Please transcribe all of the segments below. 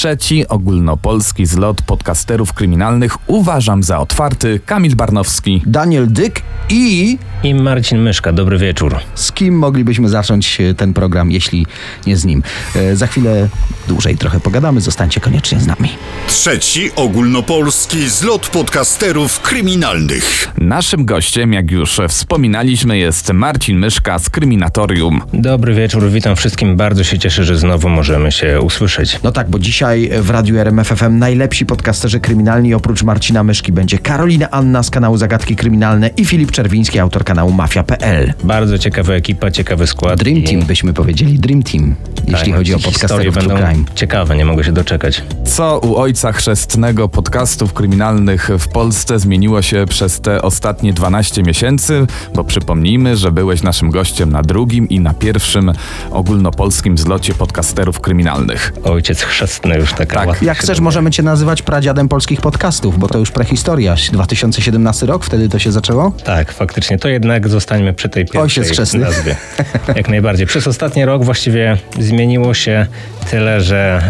trzeci ogólnopolski zlot podcasterów kryminalnych uważam za otwarty. Kamil Barnowski. Daniel Dyk i I Marcin Myszka, dobry wieczór. z kim moglibyśmy zacząć e, ten program, jeśli nie z nim. E, za chwilę dłużej trochę pogadamy, zostańcie koniecznie z nami. Trzeci ogólnopolski zlot podcasterów kryminalnych. Naszym gościem, jak już wspominaliśmy, jest Marcin Myszka z Kryminatorium. Dobry wieczór, witam wszystkim. Bardzo się cieszę, że znowu możemy się usłyszeć. No tak, bo dzisiaj w Radiu RMFFM najlepsi podcasterzy kryminalni oprócz Marcina Myszki będzie Karolina Anna z kanału Zagadki Kryminalne i Filip Czerwiński, autor kanału Mafia.pl. Bardzo ciekawa ekipa, ciekawy skład. Dream i- Team byśmy powiedzieli, Dream Team, jeśli tak, chodzi o podcasterów True będą Crime. ciekawe, nie mogę się doczekać. Co u ojca chrzestnego podcastów kryminalnych w Polsce zmieniło się przez te ostatnie 12 miesięcy? Bo przypomnijmy, że byłeś naszym gościem na drugim i na pierwszym ogólnopolskim zlocie podcasterów kryminalnych. Ojciec chrzestny już taka Tak, Jak chcesz, możemy cię nazywać pradziadem polskich podcastów, bo to już prehistoria. 2017 rok, wtedy to się zaczęło? Tak, faktycznie. To jednak zostańmy przy tej pierwszej Ojciec nazwie. Jak najbardziej. Przez ostatni rok właściwie zmieniło się tyle, że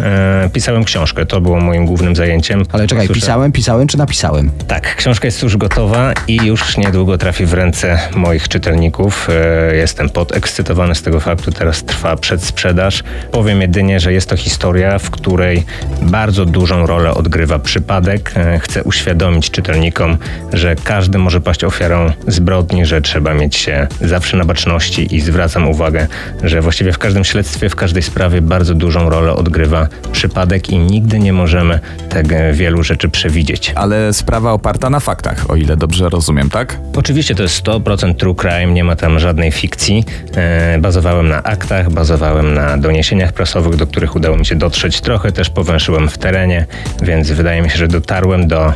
e, pisałem książkę. To było moim głównym zajęciem. Ale czekaj, Słyszę- pisałem, pisałem czy napisałem? Tak, książka jest już gotowa i już niedługo trafi w ręce moich czytelników. E, Jestem podekscytowany z tego faktu. Teraz trwa przedsprzedaż. Powiem jedynie, że jest to historia, w której bardzo dużą rolę odgrywa przypadek. E, Chcę uświadomić czytelnikom, że każdy może paść ofiarą zbrodni, że trzeba mieć się zawsze na baczności i zwracam uwagę, że właściwie w każdym śledztwie, w każdej sprawie bardzo dużą rolę odgrywa przypadek i nigdy nie możemy tego wielu rzeczy przewidzieć. Ale sprawa oparta na faktach, o ile dobrze rozumiem, tak? Oczywiście to jest 100% true crime, nie ma tam żadnej fikcji. E, bazowałem na aktach, bazowałem na doniesieniach prasowych, do których udało mi się dotrzeć. Trochę też powęszyłem w terenie, więc wydaje mi się, że dotarłem do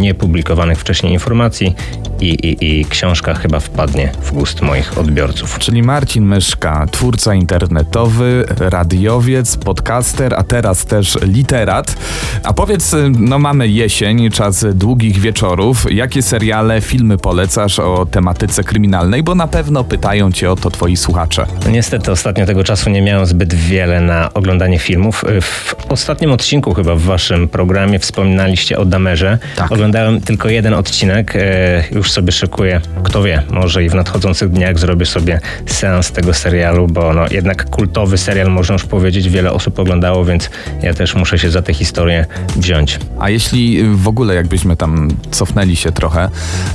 niepublikowanych wcześniej informacji i, i, i książka chyba wpadnie w gust moich odbiorców. Czyli Marcin Myszka, twórca internetowy, radiowiec, podcaster, a teraz też literat. A powiedz, no mamy jesień, czas długich wieczorów. Jakie seriale, filmy polecasz o tematyce kryminalnej? Bo na pewno pytają cię o to twoi słuchacze. No niestety ostatnio tego czasu nie miałem zbyt wiele na oglądanie filmów. W ostatnim odcinku chyba w waszym programie wspominaliście o Damerze. Tak. Oglądałem tylko jeden odcinek. e, Już sobie szykuję, kto wie, może i w nadchodzących dniach zrobię sobie seans tego serialu, bo no, jednak kultowy serial można już powiedzieć, wiele osób oglądało, więc ja też muszę się za tę historię wziąć. A jeśli w ogóle jakbyśmy tam cofnęli się trochę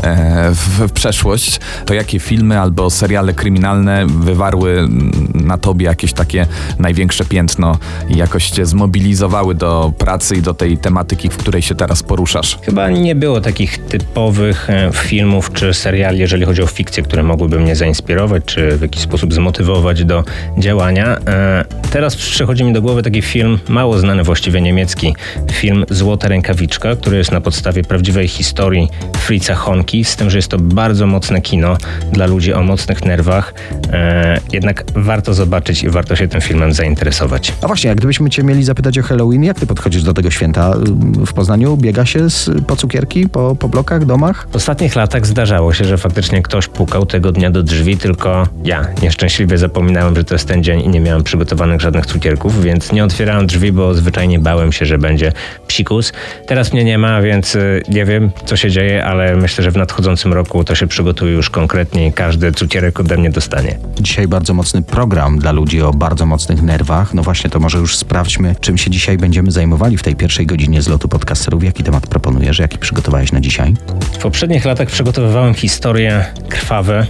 e, w, przeszłość, to jakie filmy albo seriale kryminalne wywarły na tobie jakieś takie największe piętno i jakoś cię zmobilizowały do pracy i do tej tematyki, w której się teraz poruszasz? Chyba nie było takich typowych e, filmów czy seriali, jeżeli chodzi o fikcję, które mogłyby mnie zainspirować, czy w jakiś sposób zmotywować do działania. E, Teraz przychodzi mi do głowy taki film, mało znany właściwie niemiecki, film Złota Rękawiczka, który jest na podstawie prawdziwej historii Fritza Honki, z tym, że jest to bardzo mocne kino dla ludzi o mocnych nerwach. E, Jednak warto zobaczyć i warto się tym filmem zainteresować. A właśnie, jak gdybyśmy cię mieli zapytać o Halloween, jak ty podchodzisz do tego święta? W Poznaniu biega się z, po cukierki, po, po blokach, domach? W ostatnich latach zdarzało się, że faktycznie ktoś pukał tego dnia do drzwi, tylko ja nieszczęśliwie zapominałem, że to jest ten dzień i nie miałem przygotowanych żadnych cukierków, więc nie otwierałem drzwi, bo zwyczajnie bałem się, że będzie psikus. Teraz mnie nie ma, więc y, nie wiem, co się dzieje, ale myślę, że w nadchodzącym roku to się przygotuje już konkretnie i każdy cukierek ode mnie dostanie. Dzisiaj bardzo mocny program dla ludzi o bardzo mocnych nerwach. No właśnie, to może już sprawdźmy, czym się dzisiaj będziemy zajmowali w tej pierwszej godzinie zlotu podcasterów. Jaki temat proponujesz? Jaki przygotowałeś na dzisiaj? W poprzednich latach przygotowywałem historie krwawe.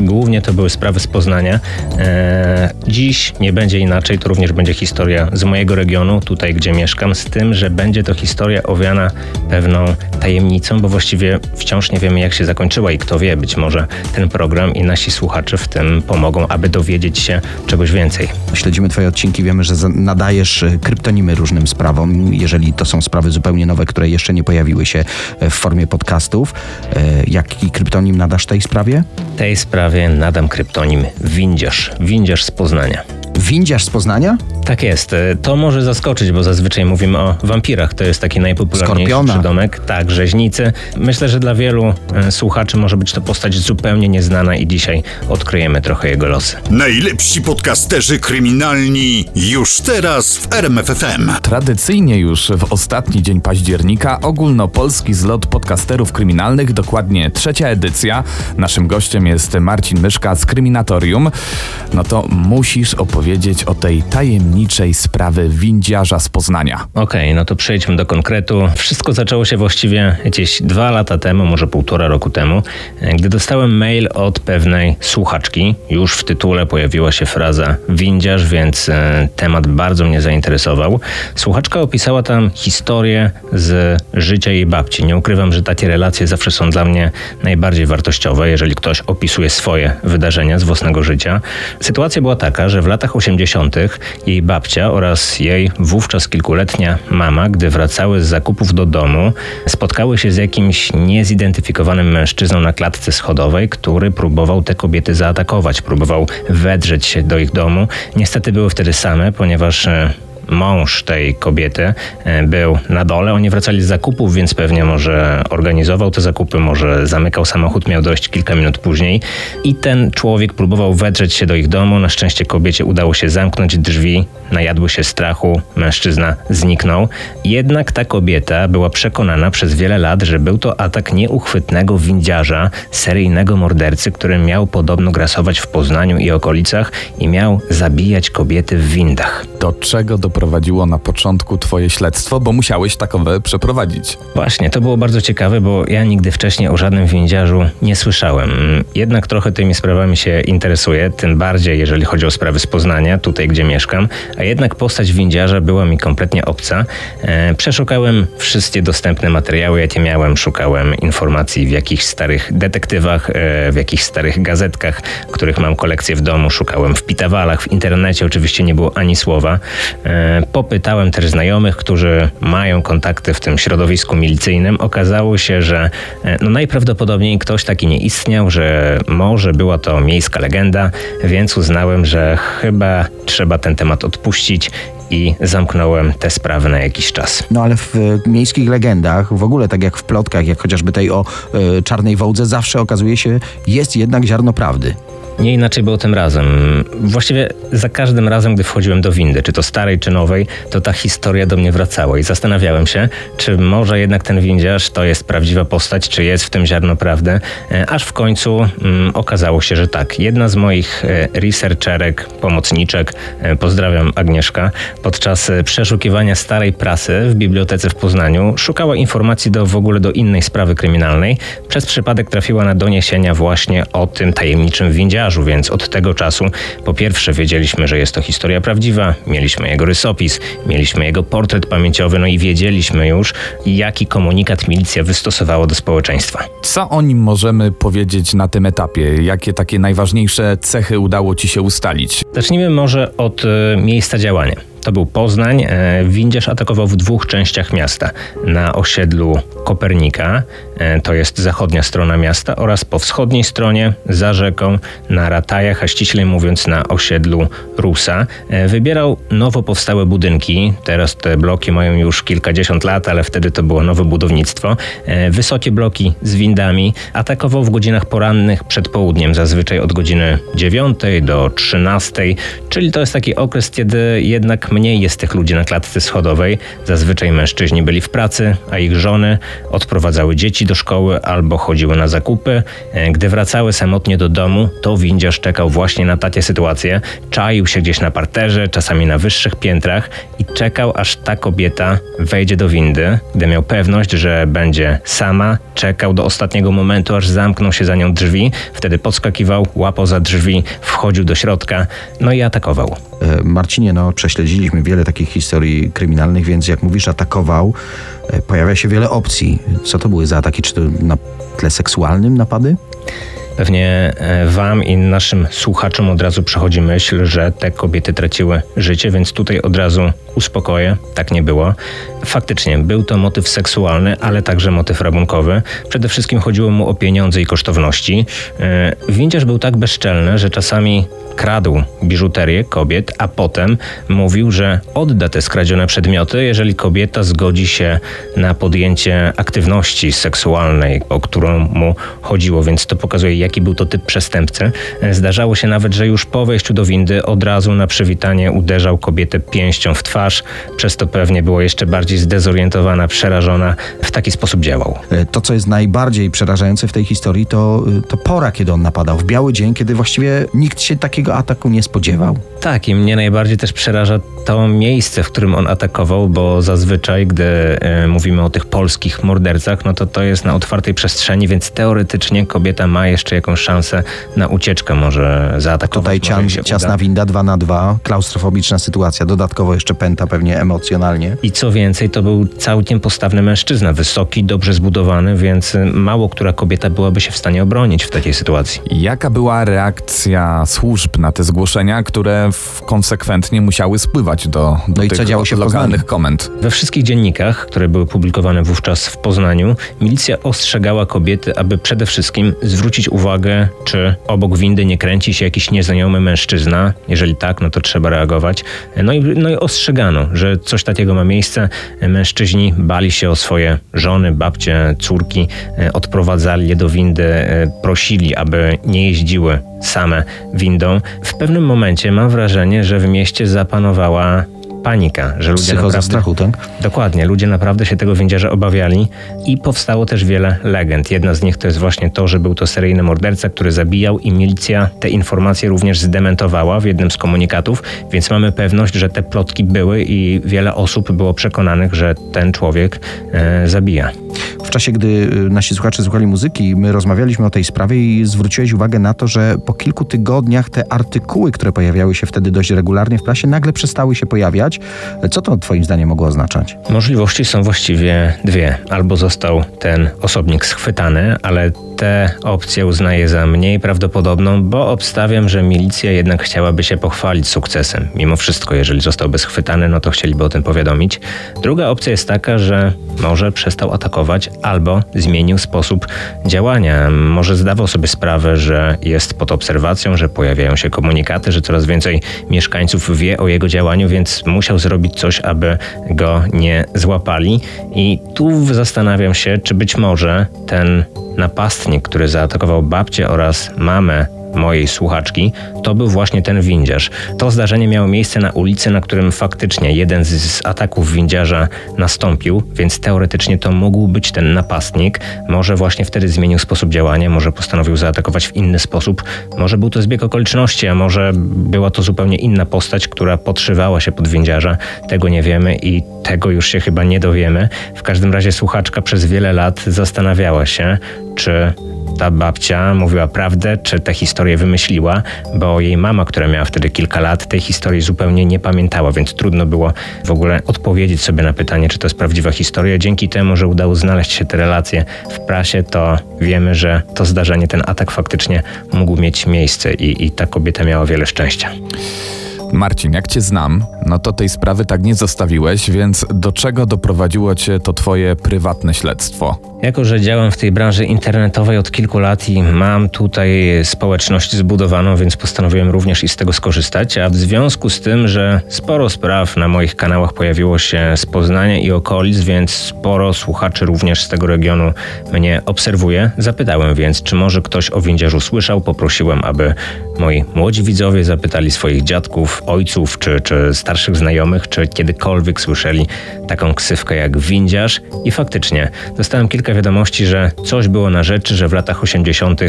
Głównie to były sprawy z Poznania. Eee, dziś nie będzie inaczej, to również będzie historia z mojego regionu, tutaj gdzie mieszkam, z tym, że będzie to historia owiana pewną tajemnicą, bo właściwie wciąż nie wiemy jak się zakończyła i kto wie, być może ten program i nasi słuchacze w tym pomogą, aby dowiedzieć się czegoś więcej. Śledzimy twoje odcinki, wiemy, że nadajesz e, kryptonimy różnym sprawom, jeżeli to są sprawy zupełnie nowe, które jeszcze nie pojawiły się e, w formie podcastów. E, Jaki kryptonim nadasz tej sprawie? tej sprawie nadam kryptonim Windziarz. Windziarz z Poznania. Windziarz z Poznania? Tak jest. E, To może zaskoczyć, bo zazwyczaj mówimy o wampirach. To jest taki najpopularniejszy Skorpiona. przydomek. Tak, rzeźnicy. Myślę, że dla wielu e, słuchaczy może być to postać zupełnie nieznana i dzisiaj odkryjemy trochę jego losy. Najlepsi podcasterzy kryminalni już teraz w RMFFM. Tradycyjnie już w ostatni dzień października ogólnopolski zlot podcasterów kryminalnych, dokładnie trzecia edycja. Naszym gościem jest Marcin Myszka z Kryminatorium. No to musisz opowiedzieć o tej tajemniczej sprawy windziarza z Poznania. Okej, no to przejdźmy do konkretu. Wszystko zaczęło się właściwie gdzieś dwa lata temu, może półtora roku temu, gdy dostałem mail od pewnej słuchaczki. Już w tytule pojawiła się fraza windziarz, więc e, temat bardzo mnie zainteresował. Słuchaczka opisała tam historię z życia jej babci. Nie ukrywam, że takie relacje zawsze są dla mnie najbardziej wartościowe, jeżeli ktoś opisuje swoje wydarzenia z własnego życia. Sytuacja była taka, że w latach 80. jej babcia oraz jej wówczas kilkuletnia mama, gdy wracały z zakupów do domu, spotkały się z jakimś niezidentyfikowanym mężczyzną na klatce schodowej, który próbował te kobiety zaatakować, próbował wedrzeć się do ich domu. Niestety były wtedy same, ponieważ e, mąż tej kobiety e, był na dole. Oni wracali z zakupów, więc pewnie może organizował te zakupy, może zamykał samochód, miał dojść kilka minut później. I ten człowiek próbował wedrzeć się do ich domu. Na szczęście kobiecie udało się zamknąć drzwi, najadły się strachu, mężczyzna zniknął. Jednak ta kobieta była przekonana przez wiele lat, że był to atak nieuchwytnego windziarza, seryjnego mordercy, który miał podobno grasować w Poznaniu i okolicach i miał zabijać kobiety w windach. Do czego doprowadziło na początku twoje śledztwo, bo musiałeś takowe przeprowadzić. Właśnie, to było bardzo ciekawe, bo ja nigdy wcześniej o żadnym windziarzu nie słyszałem. Jednak trochę tymi sprawami się interesuję, tym bardziej jeżeli chodzi o sprawy z Poznania, tutaj gdzie mieszkam, a jednak postać windziarza była mi kompletnie obca. E, przeszukałem wszystkie dostępne materiały, jakie miałem, szukałem informacji w jakichś starych detektywach, e, w jakichś starych gazetkach, których mam kolekcję w domu, szukałem w pitawalach, w internecie oczywiście nie było ani słowa. Popytałem też znajomych, którzy mają kontakty w tym środowisku milicyjnym. Okazało się, że e, no najprawdopodobniej ktoś taki nie istniał, że może była to miejska legenda, więc uznałem, że chyba trzeba ten temat odpuścić i zamknąłem tę sprawę na jakiś czas. No ale w e, miejskich legendach, w ogóle tak jak w plotkach, jak chociażby tej o e, czarnej wołdze, zawsze okazuje się, jest jednak ziarno prawdy. Nie inaczej było tym razem. Właściwie za każdym razem, gdy wchodziłem do windy, czy to starej, czy nowej, to ta historia do mnie wracała i zastanawiałem się, czy może jednak ten windziarz to jest prawdziwa postać, czy jest w tym ziarno prawdy, E, aż w końcu mm, okazało się, że tak. Jedna z moich researcherek, pomocniczek, pozdrawiam Agnieszka, podczas e, przeszukiwania starej prasy w bibliotece w Poznaniu szukała informacji do w ogóle do innej sprawy kryminalnej. Przez przypadek trafiła na doniesienia właśnie o tym tajemniczym windziarzu, więc od tego czasu po pierwsze wiedzieliśmy, że jest to historia prawdziwa, mieliśmy jego rysopis, mieliśmy jego portret pamięciowy, no i wiedzieliśmy już, jaki komunikat milicja wystosowała do społeczeństwa. Co o nim możemy powiedzieć na tym etapie? Jakie takie najważniejsze cechy udało ci się ustalić? Zacznijmy może od e, miejsca działania. To był Poznań. E, Windziarz atakował w dwóch częściach miasta. Na osiedlu Kopernika, to jest zachodnia strona miasta, oraz po wschodniej stronie, za rzeką, na Ratajach, a ściślej mówiąc na osiedlu Rusa. E, Wybierał nowo powstałe budynki. Teraz te bloki mają już kilkadziesiąt lat, ale wtedy to było nowe budownictwo. E, Wysokie bloki z windami. Atakował w godzinach porannych przed południem, zazwyczaj od godziny 9 do 13, czyli to jest taki okres, kiedy jednak mniej jest tych ludzi na klatce schodowej. Zazwyczaj mężczyźni byli w pracy, a ich żony odprowadzały dzieci do szkoły albo chodziły na zakupy. E, Gdy wracały samotnie do domu, to windziarz czekał właśnie na takie sytuacje. Czaił się gdzieś na parterze, czasami na wyższych piętrach i czekał, aż ta kobieta wejdzie do windy. Gdy miał pewność, że będzie sama, czekał do ostatniego momentu, aż zamkną się za nią drzwi. Wtedy podskakiwał, łapał za drzwi, wchodził do środka, no i atakował. E, Marcinie, no prześledziliśmy wiele takich historii kryminalnych, więc jak mówisz atakował, e, pojawia się wiele opcji. Co to były za ataki? Czy to na tle seksualnym napady? Pewnie e, Wam i naszym słuchaczom od razu przychodzi myśl, że te kobiety traciły życie, więc tutaj od razu uspokoję. Tak nie było. Faktycznie był to motyw seksualny, ale także motyw rabunkowy. Przede wszystkim chodziło mu o pieniądze i kosztowności. E, windziarz był tak bezczelny, że czasami kradł biżuterię kobiet, a potem mówił, że odda te skradzione przedmioty, jeżeli kobieta zgodzi się na podjęcie aktywności seksualnej, o którą mu chodziło, więc to pokazuje, jaki był to typ przestępcy. Zdarzało się nawet, że już po wejściu do windy od razu na przywitanie uderzał kobietę pięścią w twarz, przez to pewnie było jeszcze bardziej zdezorientowana, przerażona. W taki sposób działał. E, to, co jest najbardziej przerażające w tej historii, to, y, to pora, kiedy on napadał. W biały dzień, kiedy właściwie nikt się takiego ataku nie spodziewał. Tak, i mnie najbardziej też przeraża to miejsce, w którym on atakował, bo zazwyczaj, gdy e, mówimy o tych polskich mordercach, no to to jest na otwartej przestrzeni, więc teoretycznie kobieta ma jeszcze jakąś szansę na ucieczkę, może zaatakować. Tutaj może cian, się ciasna uda. winda 2 na 2 klaustrofobiczna sytuacja, dodatkowo jeszcze pęta pewnie emocjonalnie. I co więcej, to był całkiem postawny mężczyzna, wysoki, dobrze zbudowany, więc mało która kobieta byłaby się w stanie obronić w takiej sytuacji. Jaka była reakcja służb na te zgłoszenia, które konsekwentnie musiały spływać do, do No i tych co działo się w lokalnych komend? We wszystkich dziennikach, które były publikowane wówczas w Poznaniu, milicja ostrzegała kobiety, aby przede wszystkim zwrócić uwagę, czy obok windy nie kręci się jakiś nieznajomy mężczyzna. Jeżeli tak, no to trzeba reagować. No i, no i ostrzegano, że coś takiego ma miejsce. Mężczyźni bali się o swoje żony, babcie, córki, e, odprowadzali je do windy, e, prosili, aby nie jeździły same windą. W pewnym momencie mam wrażenie, że w mieście zapanowała panika, że ludzie Psychoza naprawdę... strachu, tak? Dokładnie, ludzie naprawdę się tego windziarza obawiali i powstało też wiele legend. Jedna z nich to jest właśnie to, że był to seryjny morderca, który zabijał i milicja te informacje również zdementowała w jednym z komunikatów, więc mamy pewność, że te plotki były i wiele osób było przekonanych, że ten człowiek e, zabija. W czasie, gdy y, nasi słuchacze słuchali muzyki, my rozmawialiśmy o tej sprawie i zwróciłeś uwagę na to, że po kilku tygodniach te artykuły, które pojawiały się wtedy dość regularnie w prasie, nagle przestały się pojawiać. Co to twoim zdaniem mogło oznaczać? Możliwości są właściwie dwie. Albo został ten osobnik schwytany, ale tę opcję uznaję za mniej prawdopodobną, bo obstawiam, że milicja jednak chciałaby się pochwalić sukcesem. Mimo wszystko, jeżeli zostałby schwytany, no to chcieliby o tym powiadomić. Druga opcja jest taka, że może przestał atakować albo zmienił sposób działania. Może zdawał sobie sprawę, że jest pod obserwacją, że pojawiają się komunikaty, że coraz więcej mieszkańców wie o jego działaniu, więc musiał zrobić coś, aby go nie złapali. I tu zastanawiam się, czy być może ten napastnik, który zaatakował babcię oraz mamę mojej słuchaczki, to był właśnie ten windziarz. To zdarzenie miało miejsce na ulicy, na którym faktycznie jeden z, ataków windziarza nastąpił, więc teoretycznie to mógł być ten napastnik. Może właśnie wtedy zmienił sposób działania, może postanowił zaatakować w inny sposób, może był to zbieg okoliczności, a może była to zupełnie inna postać, która podszywała się pod windziarza. Tego nie wiemy i tego już się chyba nie dowiemy. W każdym razie słuchaczka przez wiele lat zastanawiała się, czy ta babcia mówiła prawdę, czy tę historię wymyśliła, bo jej mama, która miała wtedy kilka lat, tej historii zupełnie nie pamiętała, więc trudno było w ogóle odpowiedzieć sobie na pytanie, czy to jest prawdziwa historia. Dzięki temu, że udało znaleźć się te relacje w prasie, to wiemy, że to zdarzenie, ten atak faktycznie mógł mieć miejsce i, i ta kobieta miała wiele szczęścia. Marcin, jak cię znam, no to tej sprawy tak nie zostawiłeś, więc do czego doprowadziło cię to twoje prywatne śledztwo? Jako, że działam w tej branży internetowej od kilku lat i mam tutaj społeczność zbudowaną, więc postanowiłem również i z tego skorzystać. A w związku z tym, że sporo spraw na moich kanałach pojawiło się z Poznania i okolic, więc sporo słuchaczy również z tego regionu mnie obserwuje, zapytałem więc, czy może ktoś o windziarzu słyszał. Poprosiłem, aby moi młodzi widzowie zapytali swoich dziadków, ojców czy, czy starszych znajomych, czy kiedykolwiek słyszeli taką ksywkę jak windziarz. I faktycznie dostałem kilka wiadomości, że coś było na rzeczy, że w latach 80.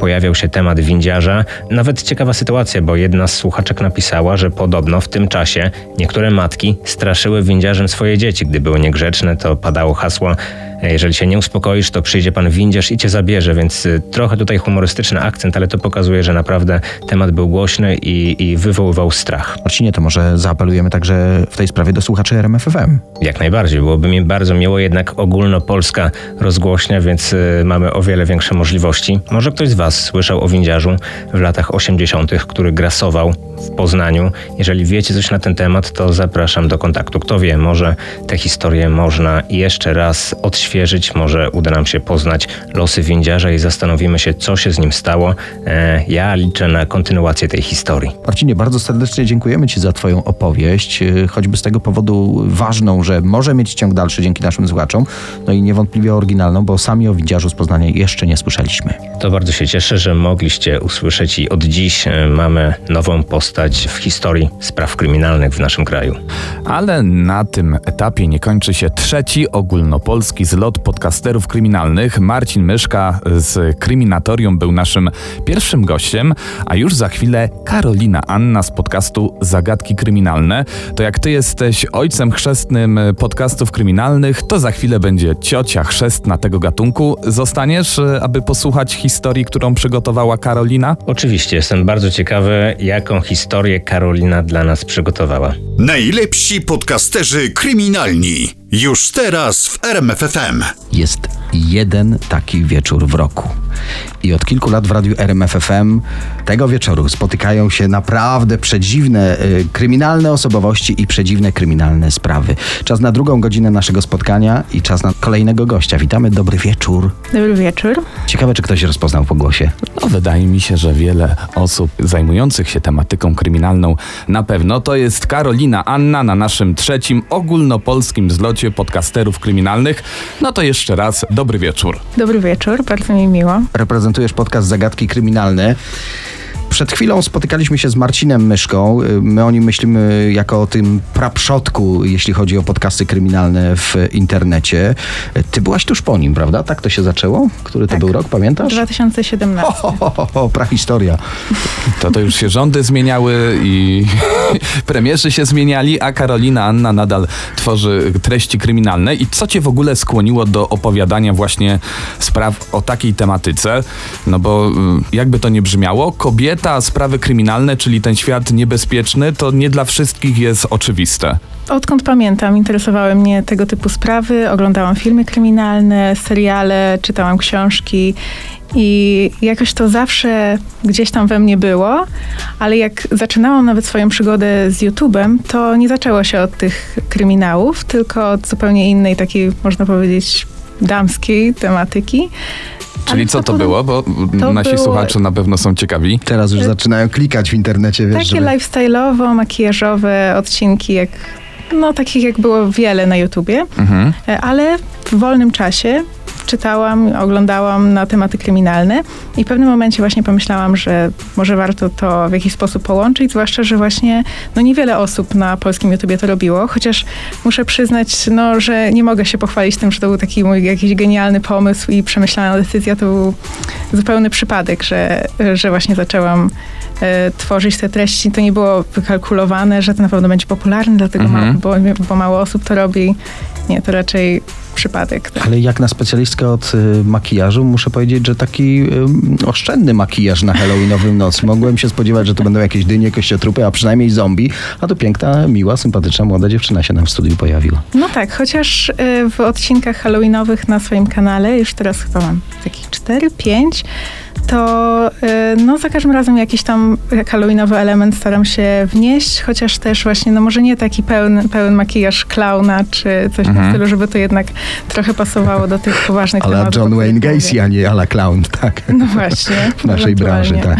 pojawiał się temat windziarza. Nawet ciekawa sytuacja, bo jedna z słuchaczek napisała, że podobno w tym czasie niektóre matki straszyły windziarzem swoje dzieci. Gdy były niegrzeczne, to padało hasło Jeżeli się nie uspokoisz, to przyjdzie pan windziarz i cię zabierze, więc y, trochę tutaj humorystyczny akcent, ale to pokazuje, że naprawdę temat był głośny i, i wywoływał strach. Marcinie, to może zaapelujemy także w tej sprawie do słuchaczy RMFFM. Jak najbardziej. Byłoby mi bardzo miło, jednak ogólnopolska rozgłośnia, więc y, mamy o wiele większe możliwości. Może ktoś z Was słyszał o windziarzu w latach 80., który grasował w Poznaniu. Jeżeli wiecie coś na ten temat, to zapraszam do kontaktu. Kto wie, może tę historię można jeszcze raz odświeżyć, może uda nam się poznać losy windziarza i zastanowimy się, co się z nim stało. E, ja liczę na kontynuację tej historii. Marcinie, bardzo serdecznie dziękujemy Ci za Twoją opowieść, yy, choćby z tego powodu ważną, że może mieć ciąg dalszy dzięki naszym słuchaczom, no i niewątpliwie oryginalną, bo sami o windziarzu z Poznania jeszcze nie słyszeliśmy. To bardzo się cieszę, że mogliście usłyszeć i od dziś e, mamy nową postać w historii spraw kryminalnych w naszym kraju. Ale na tym etapie nie kończy się trzeci ogólnopolski zlot podcasterów kryminalnych. Marcin Myszka z Kryminatorium był naszym pierwszym gościem, a już za chwilę Karolina Anna z podcastu Zagadki Kryminalne. To jak ty jesteś ojcem chrzestnym podcastów kryminalnych, to za chwilę będzie ciocia chrzestna tego gatunku. Zostaniesz, aby posłuchać historii, którą przygotowała Karolina? Oczywiście jestem bardzo ciekawy, jaką historię Karolina dla nas przygotowała. Najlepsi podcasterzy kryminalni. Już teraz w RMFFM. Jest jeden taki wieczór w roku. I od kilku lat w radiu RMFFM tego wieczoru spotykają się naprawdę przedziwne y, kryminalne osobowości i przedziwne kryminalne sprawy. Czas na drugą godzinę naszego spotkania i czas na kolejnego gościa. Witamy, dobry wieczór. Dobry wieczór. Ciekawe, czy ktoś rozpoznał po głosie. No, wydaje mi się, że wiele osób zajmujących się tematyką kryminalną na pewno to jest Karolina Anna na naszym trzecim ogólnopolskim zlocie podcasterów kryminalnych. No to jeszcze raz dobry wieczór. Dobry wieczór, bardzo mi miło. Reprezentujesz podcast Zagadki Kryminalne. Przed chwilą spotykaliśmy się z Marcinem Myszką. Y, My o nim myślimy jako o tym praprzodku, jeśli chodzi o podcasty kryminalne w internecie. Y, Ty byłaś tuż po nim, prawda? Tak to się zaczęło? Który to Tak. był rok, pamiętasz? 2017. Ho, ho, ho, ho, prahistoria. To to już się rządy zmieniały i premierzy się zmieniali, a Karolina Anna nadal tworzy treści kryminalne. I co cię w ogóle skłoniło do opowiadania właśnie spraw o takiej tematyce? No bo y, jakby to nie brzmiało, kobieta, sprawy kryminalne, czyli ten świat niebezpieczny, to nie dla wszystkich jest oczywiste. Odkąd pamiętam, interesowały mnie tego typu sprawy. Oglądałam filmy kryminalne, seriale, czytałam książki i jakoś to zawsze gdzieś tam we mnie było, ale jak zaczynałam nawet swoją przygodę z YouTube'em, to nie zaczęło się od tych kryminałów, tylko od zupełnie innej takiej, można powiedzieć, damskiej tematyki. Czyli co to było? Bo to nasi było- słuchacze na pewno są ciekawi. Teraz już zaczynają klikać w internecie, wiesz, Takie lifestyle'owo-makijażowe odcinki, jak, no takich jak było wiele na YouTubie, Mhm. E, ale w wolnym czasie czytałam, oglądałam na tematy kryminalne i w pewnym momencie właśnie pomyślałam, że może warto to w jakiś sposób połączyć, zwłaszcza, że właśnie no niewiele osób na polskim YouTubie to robiło, chociaż muszę przyznać, no, że nie mogę się pochwalić tym, że to był taki mój jakiś genialny pomysł i przemyślana decyzja, to był zupełny przypadek, że, że właśnie zaczęłam tworzyć te treści. To nie było wykalkulowane, że to na pewno będzie popularne, dlatego Mhm. mało, bo, bo mało osób to robi. Nie, to raczej przypadek. Tak. Ale jak na specjalistkę od y, makijażu, muszę powiedzieć, że taki y, oszczędny makijaż na Halloweenowym noc. Mogłem się spodziewać, że to będą jakieś dynie, kościotrupy, a przynajmniej zombie. A tu piękna, miła, sympatyczna, młoda dziewczyna się nam w studiu pojawiła. No tak, chociaż y, w odcinkach halloweenowych na swoim kanale, już teraz chyba mam takich 4-5, to y, no za każdym razem jakiś tam halloweenowy element staram się wnieść, chociaż też właśnie, no może nie taki pełen, pełen makijaż klauna, czy coś w tym stylu, żeby to jednak trochę pasowało do tych poważnych Ale tematów. John Wayne. Gacy, a nie ala clown, tak. No właśnie. W naszej branży, tak.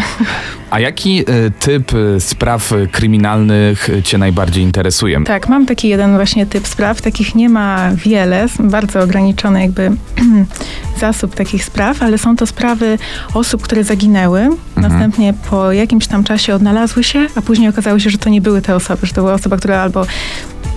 A jaki y, typ y, spraw kryminalnych cię najbardziej interesuje? Tak, mam taki jeden właśnie typ spraw. Takich nie ma wiele, bardzo ograniczony jakby zasób takich spraw, ale są to sprawy osób, które zaginęły, następnie po jakimś tam czasie odnalazły się, a później okazało się, że to nie były te osoby, że to była osoba, która albo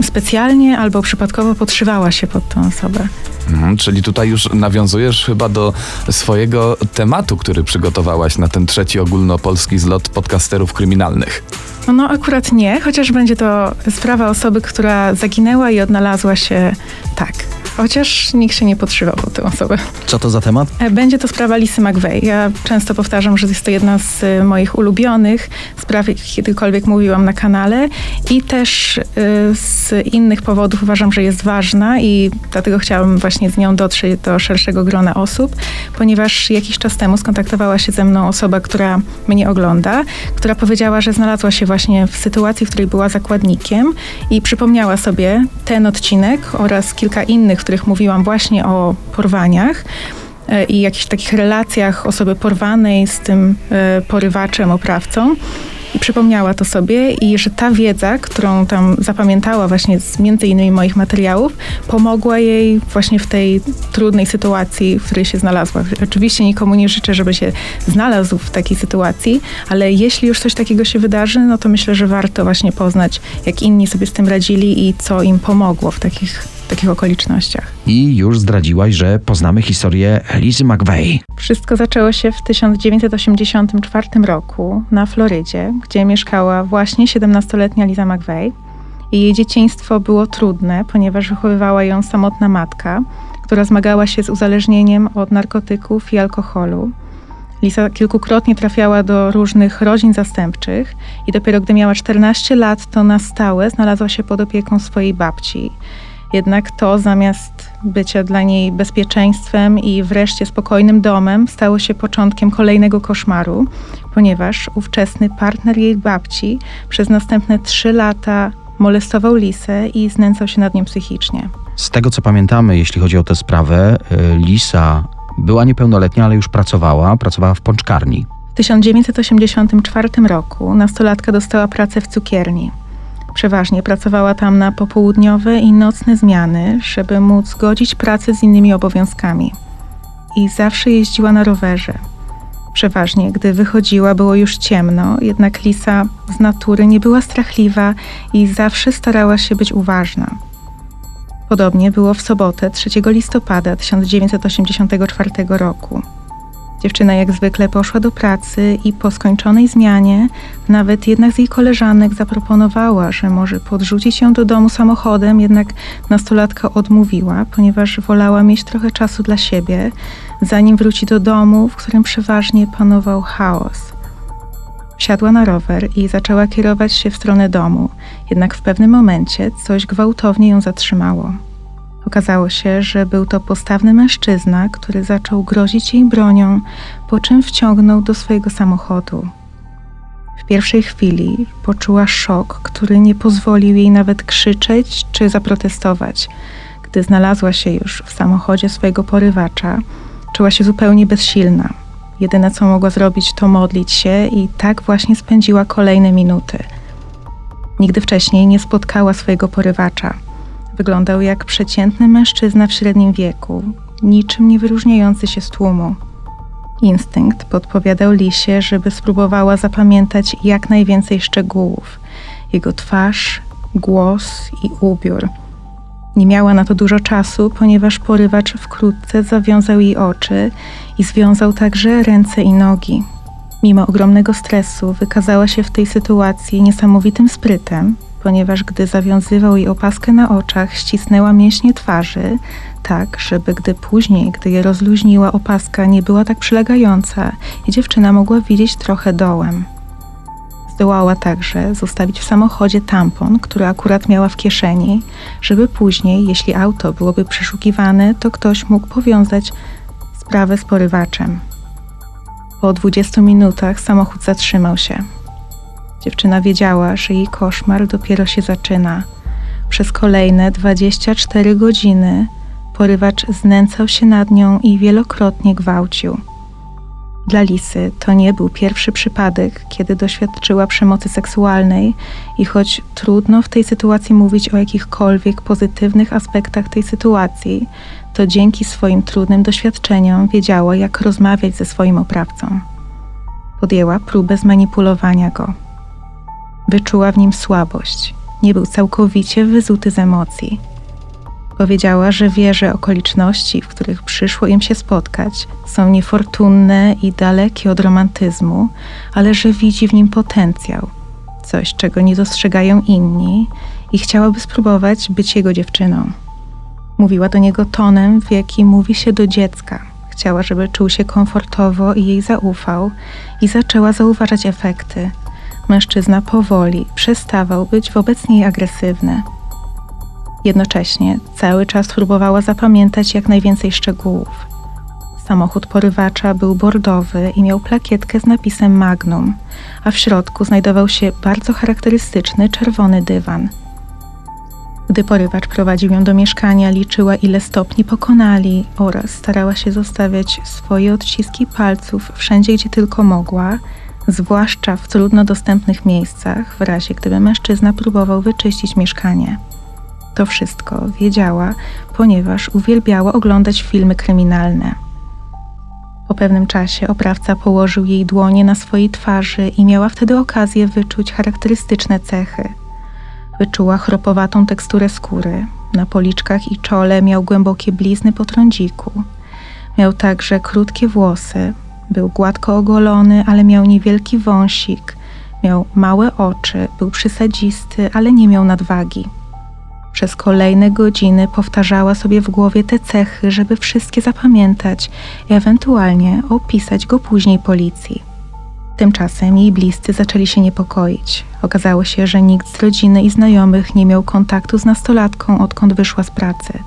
specjalnie, albo przypadkowo podszywała się pod tą osobę. Mhm, czyli tutaj już nawiązujesz chyba do swojego tematu, który przygotowałaś na ten trzeci ogólnopolski zlot podcasterów kryminalnych. No, akurat nie, chociaż będzie to sprawa osoby, która zaginęła i odnalazła się tak, chociaż nikt się nie podszywał pod tę osobę. Co to za temat? E, Będzie to sprawa Lisy McVeigh. Ja często powtarzam, że jest to jedna z e, moich ulubionych spraw, jakich kiedykolwiek mówiłam na kanale i też e, z innych powodów uważam, że jest ważna i dlatego chciałam właśnie z nią dotrzeć do szerszego grona osób, ponieważ jakiś czas temu skontaktowała się ze mną osoba, która mnie ogląda, która powiedziała, że znalazła się właśnie w sytuacji, w której była zakładnikiem i przypomniała sobie ten odcinek oraz kilka innych, w których mówiłam właśnie o porwaniach e, i jakichś takich relacjach osoby porwanej z tym e, porywaczem, oprawcą. I przypomniała to sobie i że ta wiedza, którą tam zapamiętała właśnie z między innymi moich materiałów, pomogła jej właśnie w tej trudnej sytuacji, w której się znalazła. Oczywiście nikomu nie życzę, żeby się znalazł w takiej sytuacji, ale jeśli już coś takiego się wydarzy, no to myślę, że warto właśnie poznać, jak inni sobie z tym radzili i co im pomogło w takich, w takich okolicznościach. I już zdradziłaś, że poznamy historię Lizy McVeigh. Wszystko zaczęło się w 1984 roku na Florydzie, gdzie mieszkała właśnie 17-letnia Liza McVeigh. Jej dzieciństwo było trudne, ponieważ wychowywała ją samotna matka, która zmagała się z uzależnieniem od narkotyków i alkoholu. Lisa kilkukrotnie trafiała do różnych rodzin zastępczych i dopiero gdy miała 14 lat, to na stałe znalazła się pod opieką swojej babci. Jednak to zamiast bycia dla niej bezpieczeństwem i wreszcie spokojnym domem, stało się początkiem kolejnego koszmaru, ponieważ ówczesny partner jej babci przez następne trzy lata molestował Lisę i znęcał się nad nią psychicznie. Z tego co pamiętamy, jeśli chodzi o tę sprawę, y, Lisa była niepełnoletnia, ale już pracowała. Pracowała w pączkarni. W 1984 roku nastolatka dostała pracę w cukierni. Przeważnie pracowała tam na popołudniowe i nocne zmiany, żeby móc godzić pracę z innymi obowiązkami. I zawsze jeździła na rowerze. Przeważnie, gdy wychodziła, było już ciemno, jednak Lisa z natury nie była strachliwa i zawsze starała się być uważna. Podobnie było w sobotę 3 listopada 1984 roku. Dziewczyna jak zwykle poszła do pracy i po skończonej zmianie nawet jedna z jej koleżanek zaproponowała, że może podrzucić ją do domu samochodem, jednak nastolatka odmówiła, ponieważ wolała mieć trochę czasu dla siebie, zanim wróci do domu, w którym przeważnie panował chaos. Wsiadła na rower i zaczęła kierować się w stronę domu, jednak w pewnym momencie coś gwałtownie ją zatrzymało. Okazało się, że był to postawny mężczyzna, który zaczął grozić jej bronią, po czym wciągnął do swojego samochodu. W pierwszej chwili poczuła szok, który nie pozwolił jej nawet krzyczeć czy zaprotestować. Gdy znalazła się już w samochodzie swojego porywacza, czuła się zupełnie bezsilna. Jedyne co mogła zrobić, to modlić się, i tak właśnie spędziła kolejne minuty. Nigdy wcześniej nie spotkała swojego porywacza. Wyglądał jak przeciętny mężczyzna w średnim wieku, niczym nie wyróżniający się z tłumu. Instynkt podpowiadał Lisie, żeby spróbowała zapamiętać jak najwięcej szczegółów jego twarz, głos i ubiór. Nie miała na to dużo czasu, ponieważ porywacz wkrótce zawiązał jej oczy i związał także ręce i nogi. Mimo ogromnego stresu wykazała się w tej sytuacji niesamowitym sprytem, ponieważ gdy zawiązywał jej opaskę na oczach, ścisnęła mięśnie twarzy, tak, żeby gdy później, gdy je rozluźniła, opaska nie była tak przylegająca i dziewczyna mogła widzieć trochę dołem. Zdołała także zostawić w samochodzie tampon, który akurat miała w kieszeni, żeby później, jeśli auto byłoby przeszukiwane, to ktoś mógł powiązać sprawę z porywaczem. Po 20 minutach samochód zatrzymał się. Dziewczyna wiedziała, że jej koszmar dopiero się zaczyna. Przez kolejne 24 godziny porywacz znęcał się nad nią i wielokrotnie gwałcił. Dla Lisy to nie był pierwszy przypadek, kiedy doświadczyła przemocy seksualnej i choć trudno w tej sytuacji mówić o jakichkolwiek pozytywnych aspektach tej sytuacji, to dzięki swoim trudnym doświadczeniom wiedziała, jak rozmawiać ze swoim oprawcą. Podjęła próbę zmanipulowania go. Wyczuła w nim słabość. Nie był całkowicie wyzuty z emocji. Powiedziała, że wie, że okoliczności, w których przyszło im się spotkać, są niefortunne i dalekie od romantyzmu, ale że widzi w nim potencjał, coś, czego nie dostrzegają inni i chciałaby spróbować być jego dziewczyną. Mówiła do niego tonem, w jaki mówi się do dziecka. Chciała, żeby czuł się komfortowo i jej zaufał, i zaczęła zauważać efekty. Mężczyzna powoli przestawał być wobec niej agresywny. Jednocześnie cały czas próbowała zapamiętać jak najwięcej szczegółów. Samochód porywacza był bordowy i miał plakietkę z napisem Magnum, a w środku znajdował się bardzo charakterystyczny czerwony dywan. Gdy porywacz prowadził ją do mieszkania, liczyła ile stopni pokonali oraz starała się zostawiać swoje odciski palców wszędzie, gdzie tylko mogła, zwłaszcza w trudno dostępnych miejscach, w razie gdyby mężczyzna próbował wyczyścić mieszkanie. To wszystko wiedziała, ponieważ uwielbiała oglądać filmy kryminalne. Po pewnym czasie oprawca położył jej dłonie na swojej twarzy i miała wtedy okazję wyczuć charakterystyczne cechy. Wyczuła chropowatą teksturę skóry. Na policzkach i czole miał głębokie blizny po trądziku. Miał także krótkie włosy. Był gładko ogolony, ale miał niewielki wąsik. Miał małe oczy, był przysadzisty, ale nie miał nadwagi. Przez kolejne godziny powtarzała sobie w głowie te cechy, żeby wszystkie zapamiętać i ewentualnie opisać go później policji. Tymczasem jej bliscy zaczęli się niepokoić. Okazało się, że nikt z rodziny i znajomych nie miał kontaktu z nastolatką, odkąd wyszła z pracy.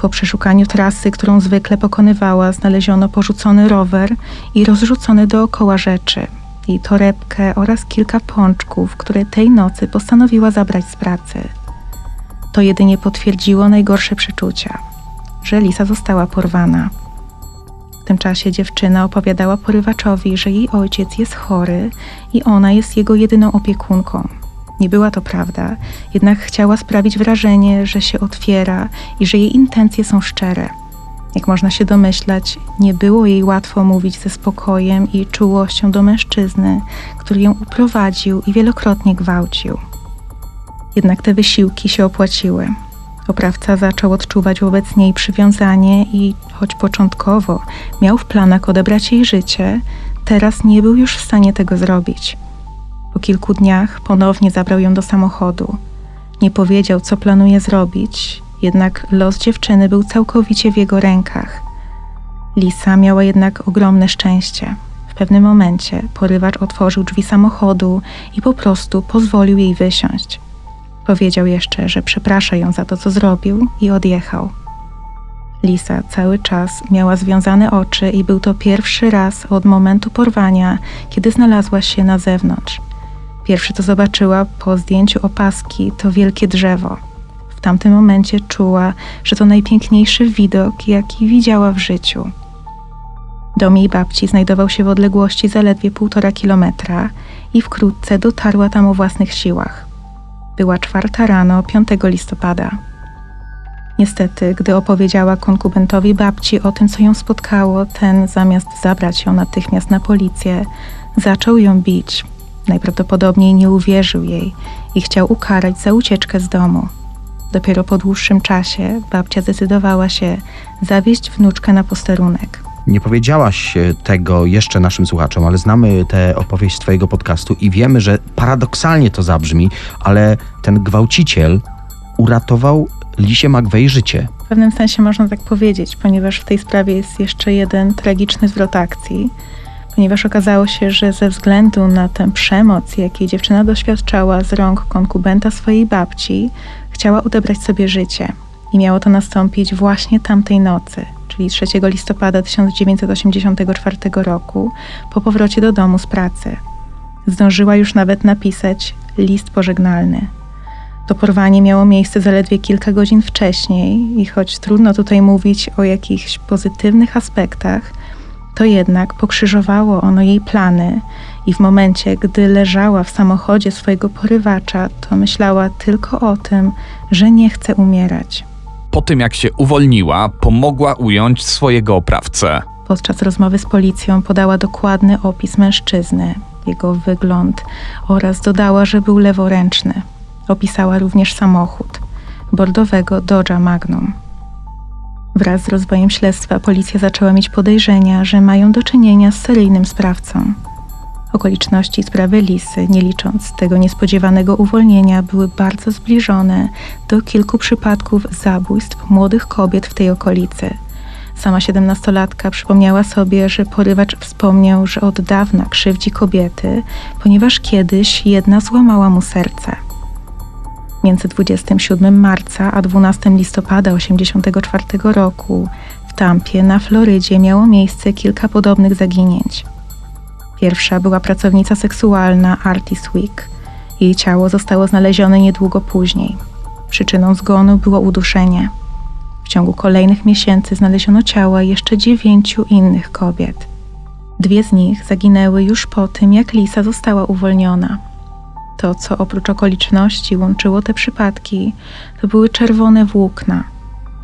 Po przeszukaniu trasy, którą zwykle pokonywała, znaleziono porzucony rower i rozrzucone dookoła rzeczy, jej torebkę oraz kilka pączków, które tej nocy postanowiła zabrać z pracy. To jedynie potwierdziło najgorsze przeczucia, że Lisa została porwana. W tym czasie dziewczyna opowiadała porywaczowi, że jej ojciec jest chory i ona jest jego jedyną opiekunką. Nie była to prawda, jednak chciała sprawić wrażenie, że się otwiera i że jej intencje są szczere. Jak można się domyślać, nie było jej łatwo mówić ze spokojem i czułością do mężczyzny, który ją uprowadził i wielokrotnie gwałcił. Jednak te wysiłki się opłaciły. Oprawca zaczął odczuwać wobec niej przywiązanie i choć początkowo miał w planach odebrać jej życie, teraz nie był już w stanie tego zrobić. Po kilku dniach ponownie zabrał ją do samochodu. Nie powiedział, co planuje zrobić, jednak los dziewczyny był całkowicie w jego rękach. Lisa miała jednak ogromne szczęście. W pewnym momencie porywacz otworzył drzwi samochodu i po prostu pozwolił jej wysiąść. Powiedział jeszcze, że przeprasza ją za to, co zrobił i odjechał. Lisa cały czas miała związane oczy i był to pierwszy raz od momentu porwania, kiedy znalazła się na zewnątrz. Pierwszy co zobaczyła po zdjęciu opaski to wielkie drzewo. W tamtym momencie czuła, że to najpiękniejszy widok, jaki widziała w życiu. Dom jej babci znajdował się w odległości zaledwie półtora kilometra i wkrótce dotarła tam o własnych siłach. Była czwarta rano 5 listopada. Niestety, gdy opowiedziała konkubentowi babci o tym, co ją spotkało, ten zamiast zabrać ją natychmiast na policję, zaczął ją bić. Najprawdopodobniej nie uwierzył jej i chciał ukarać za ucieczkę z domu. Dopiero po dłuższym czasie babcia zdecydowała się zawieźć wnuczkę na posterunek. Nie powiedziałaś tego jeszcze naszym słuchaczom, ale znamy tę opowieść z Twojego podcastu i wiemy, że paradoksalnie to zabrzmi, ale ten gwałciciel uratował Lisie McVeigh życie. W pewnym sensie można tak powiedzieć, ponieważ w tej sprawie jest jeszcze jeden tragiczny zwrot akcji, ponieważ okazało się, że ze względu na tę przemoc, jakiej dziewczyna doświadczała z rąk konkubenta swojej babci, chciała odebrać sobie życie. I miało to nastąpić właśnie tamtej nocy, czyli 3 listopada 1984 roku, po powrocie do domu z pracy. Zdążyła już nawet napisać list pożegnalny. To porwanie miało miejsce zaledwie kilka godzin wcześniej, i choć trudno tutaj mówić o jakichś pozytywnych aspektach, to jednak pokrzyżowało ono jej plany, i w momencie, gdy leżała w samochodzie swojego porywacza, to myślała tylko o tym, że nie chce umierać. Po tym jak się uwolniła, pomogła ująć swojego oprawcę. Podczas rozmowy z policją podała dokładny opis mężczyzny, jego wygląd oraz dodała, że był leworęczny. Opisała również samochód bordowego Dodge'a Magnum. Wraz z rozwojem śledztwa policja zaczęła mieć podejrzenia, że mają do czynienia z seryjnym sprawcą. Okoliczności sprawy Lisy, nie licząc tego niespodziewanego uwolnienia, były bardzo zbliżone do kilku przypadków zabójstw młodych kobiet w tej okolicy. Sama siedemnastolatka przypomniała sobie, że porywacz wspomniał, że od dawna krzywdzi kobiety, ponieważ kiedyś jedna złamała mu serce. Między 27 marca a 12 listopada 1984 roku w Tampie na Florydzie miało miejsce kilka podobnych zaginięć. Pierwsza była pracownica seksualna Artis Week. Jej ciało zostało znalezione niedługo później. Przyczyną zgonu było uduszenie. W ciągu kolejnych miesięcy znaleziono ciała jeszcze dziewięciu innych kobiet. Dwie z nich zaginęły już po tym, jak Lisa została uwolniona. To, co oprócz okoliczności łączyło te przypadki, to były czerwone włókna.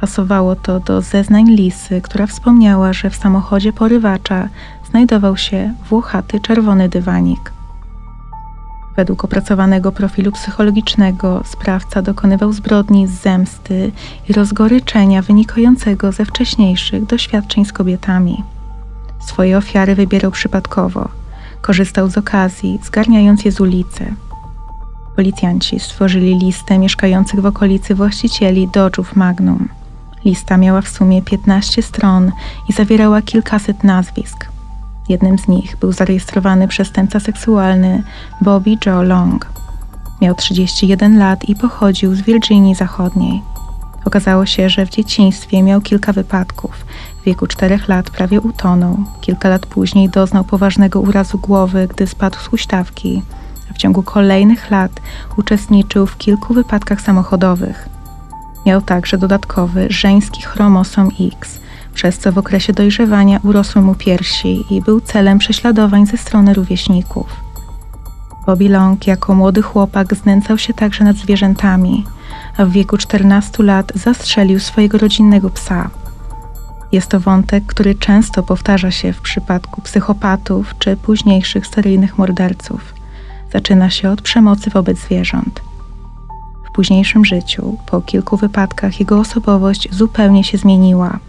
Pasowało to do zeznań Lisy, która wspomniała, że w samochodzie porywacza znajdował się włochaty czerwony dywanik. Według opracowanego profilu psychologicznego sprawca dokonywał zbrodni z zemsty i rozgoryczenia wynikającego ze wcześniejszych doświadczeń z kobietami. Swoje ofiary wybierał przypadkowo, korzystał z okazji, zgarniając je z ulicy. Policjanci stworzyli listę mieszkających w okolicy właścicieli Dodge'ów Magnum. Lista miała w sumie 15 stron i zawierała kilkaset nazwisk. Jednym z nich był zarejestrowany przestępca seksualny Bobby Joe Long. Miał 31 lat i pochodził z Virginii Zachodniej. Okazało się, że w dzieciństwie miał kilka wypadków. W wieku 4 lat prawie utonął. Kilka lat później doznał poważnego urazu głowy, gdy spadł z huśtawki. W ciągu kolejnych lat uczestniczył w kilku wypadkach samochodowych. Miał także dodatkowy żeński chromosom X – przez co w okresie dojrzewania urosły mu piersi i był celem prześladowań ze strony rówieśników. Bobby Long jako młody chłopak znęcał się także nad zwierzętami, a w wieku 14 lat zastrzelił swojego rodzinnego psa. Jest to wątek, który często powtarza się w przypadku psychopatów czy późniejszych seryjnych morderców. Zaczyna się od przemocy wobec zwierząt. W późniejszym życiu, po kilku wypadkach, jego osobowość zupełnie się zmieniła –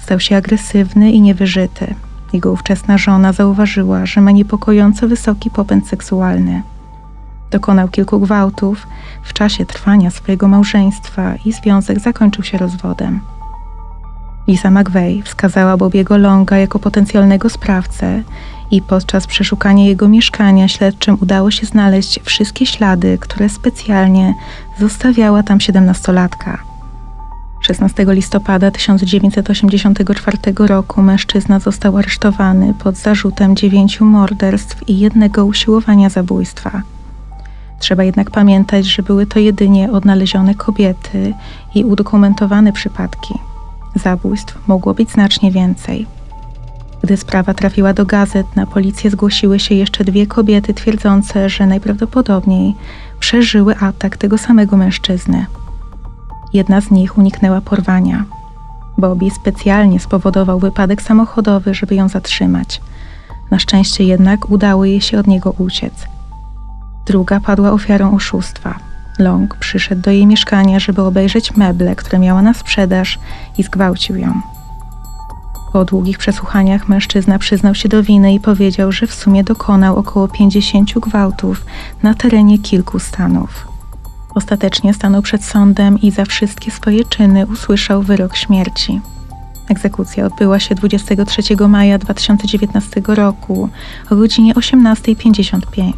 Stał się agresywny i niewyżyty. Jego ówczesna żona zauważyła, że ma niepokojąco wysoki popęd seksualny. Dokonał kilku gwałtów w czasie trwania swojego małżeństwa i związek zakończył się rozwodem. Lisa McVeigh wskazała Bobiego Longa jako potencjalnego sprawcę i podczas przeszukania jego mieszkania śledczym udało się znaleźć wszystkie ślady, które specjalnie zostawiała tam siedemnastolatka. 16 listopada 1984 roku mężczyzna został aresztowany pod zarzutem dziewięciu morderstw i jednego usiłowania zabójstwa. Trzeba jednak pamiętać, że były to jedynie odnalezione kobiety i udokumentowane przypadki. Zabójstw mogło być znacznie więcej. Gdy sprawa trafiła do gazet, na policję zgłosiły się jeszcze dwie kobiety twierdzące, że najprawdopodobniej przeżyły atak tego samego mężczyzny. Jedna z nich uniknęła porwania. Bobby specjalnie spowodował wypadek samochodowy, żeby ją zatrzymać. Na szczęście jednak udało jej się od niego uciec. Druga padła ofiarą oszustwa. Long przyszedł do jej mieszkania, żeby obejrzeć meble, które miała na sprzedaż i zgwałcił ją. Po długich przesłuchaniach mężczyzna przyznał się do winy i powiedział, że w sumie dokonał około 50 gwałtów na terenie kilku stanów. Ostatecznie stanął przed sądem i za wszystkie swoje czyny usłyszał wyrok śmierci. Egzekucja odbyła się 23 maja 2019 roku o godzinie 18.55.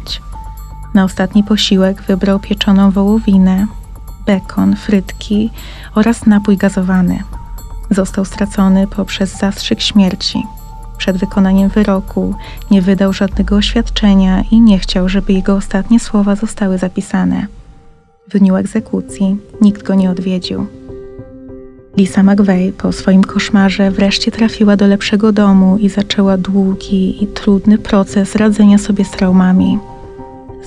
Na ostatni posiłek wybrał pieczoną wołowinę, bekon, frytki oraz napój gazowany. Został stracony poprzez zastrzyk śmierci. Przed wykonaniem wyroku nie wydał żadnego oświadczenia i nie chciał, żeby jego ostatnie słowa zostały zapisane. W dniu egzekucji nikt go nie odwiedził. Lisa McVeigh po swoim koszmarze wreszcie trafiła do lepszego domu i zaczęła długi i trudny proces radzenia sobie z traumami.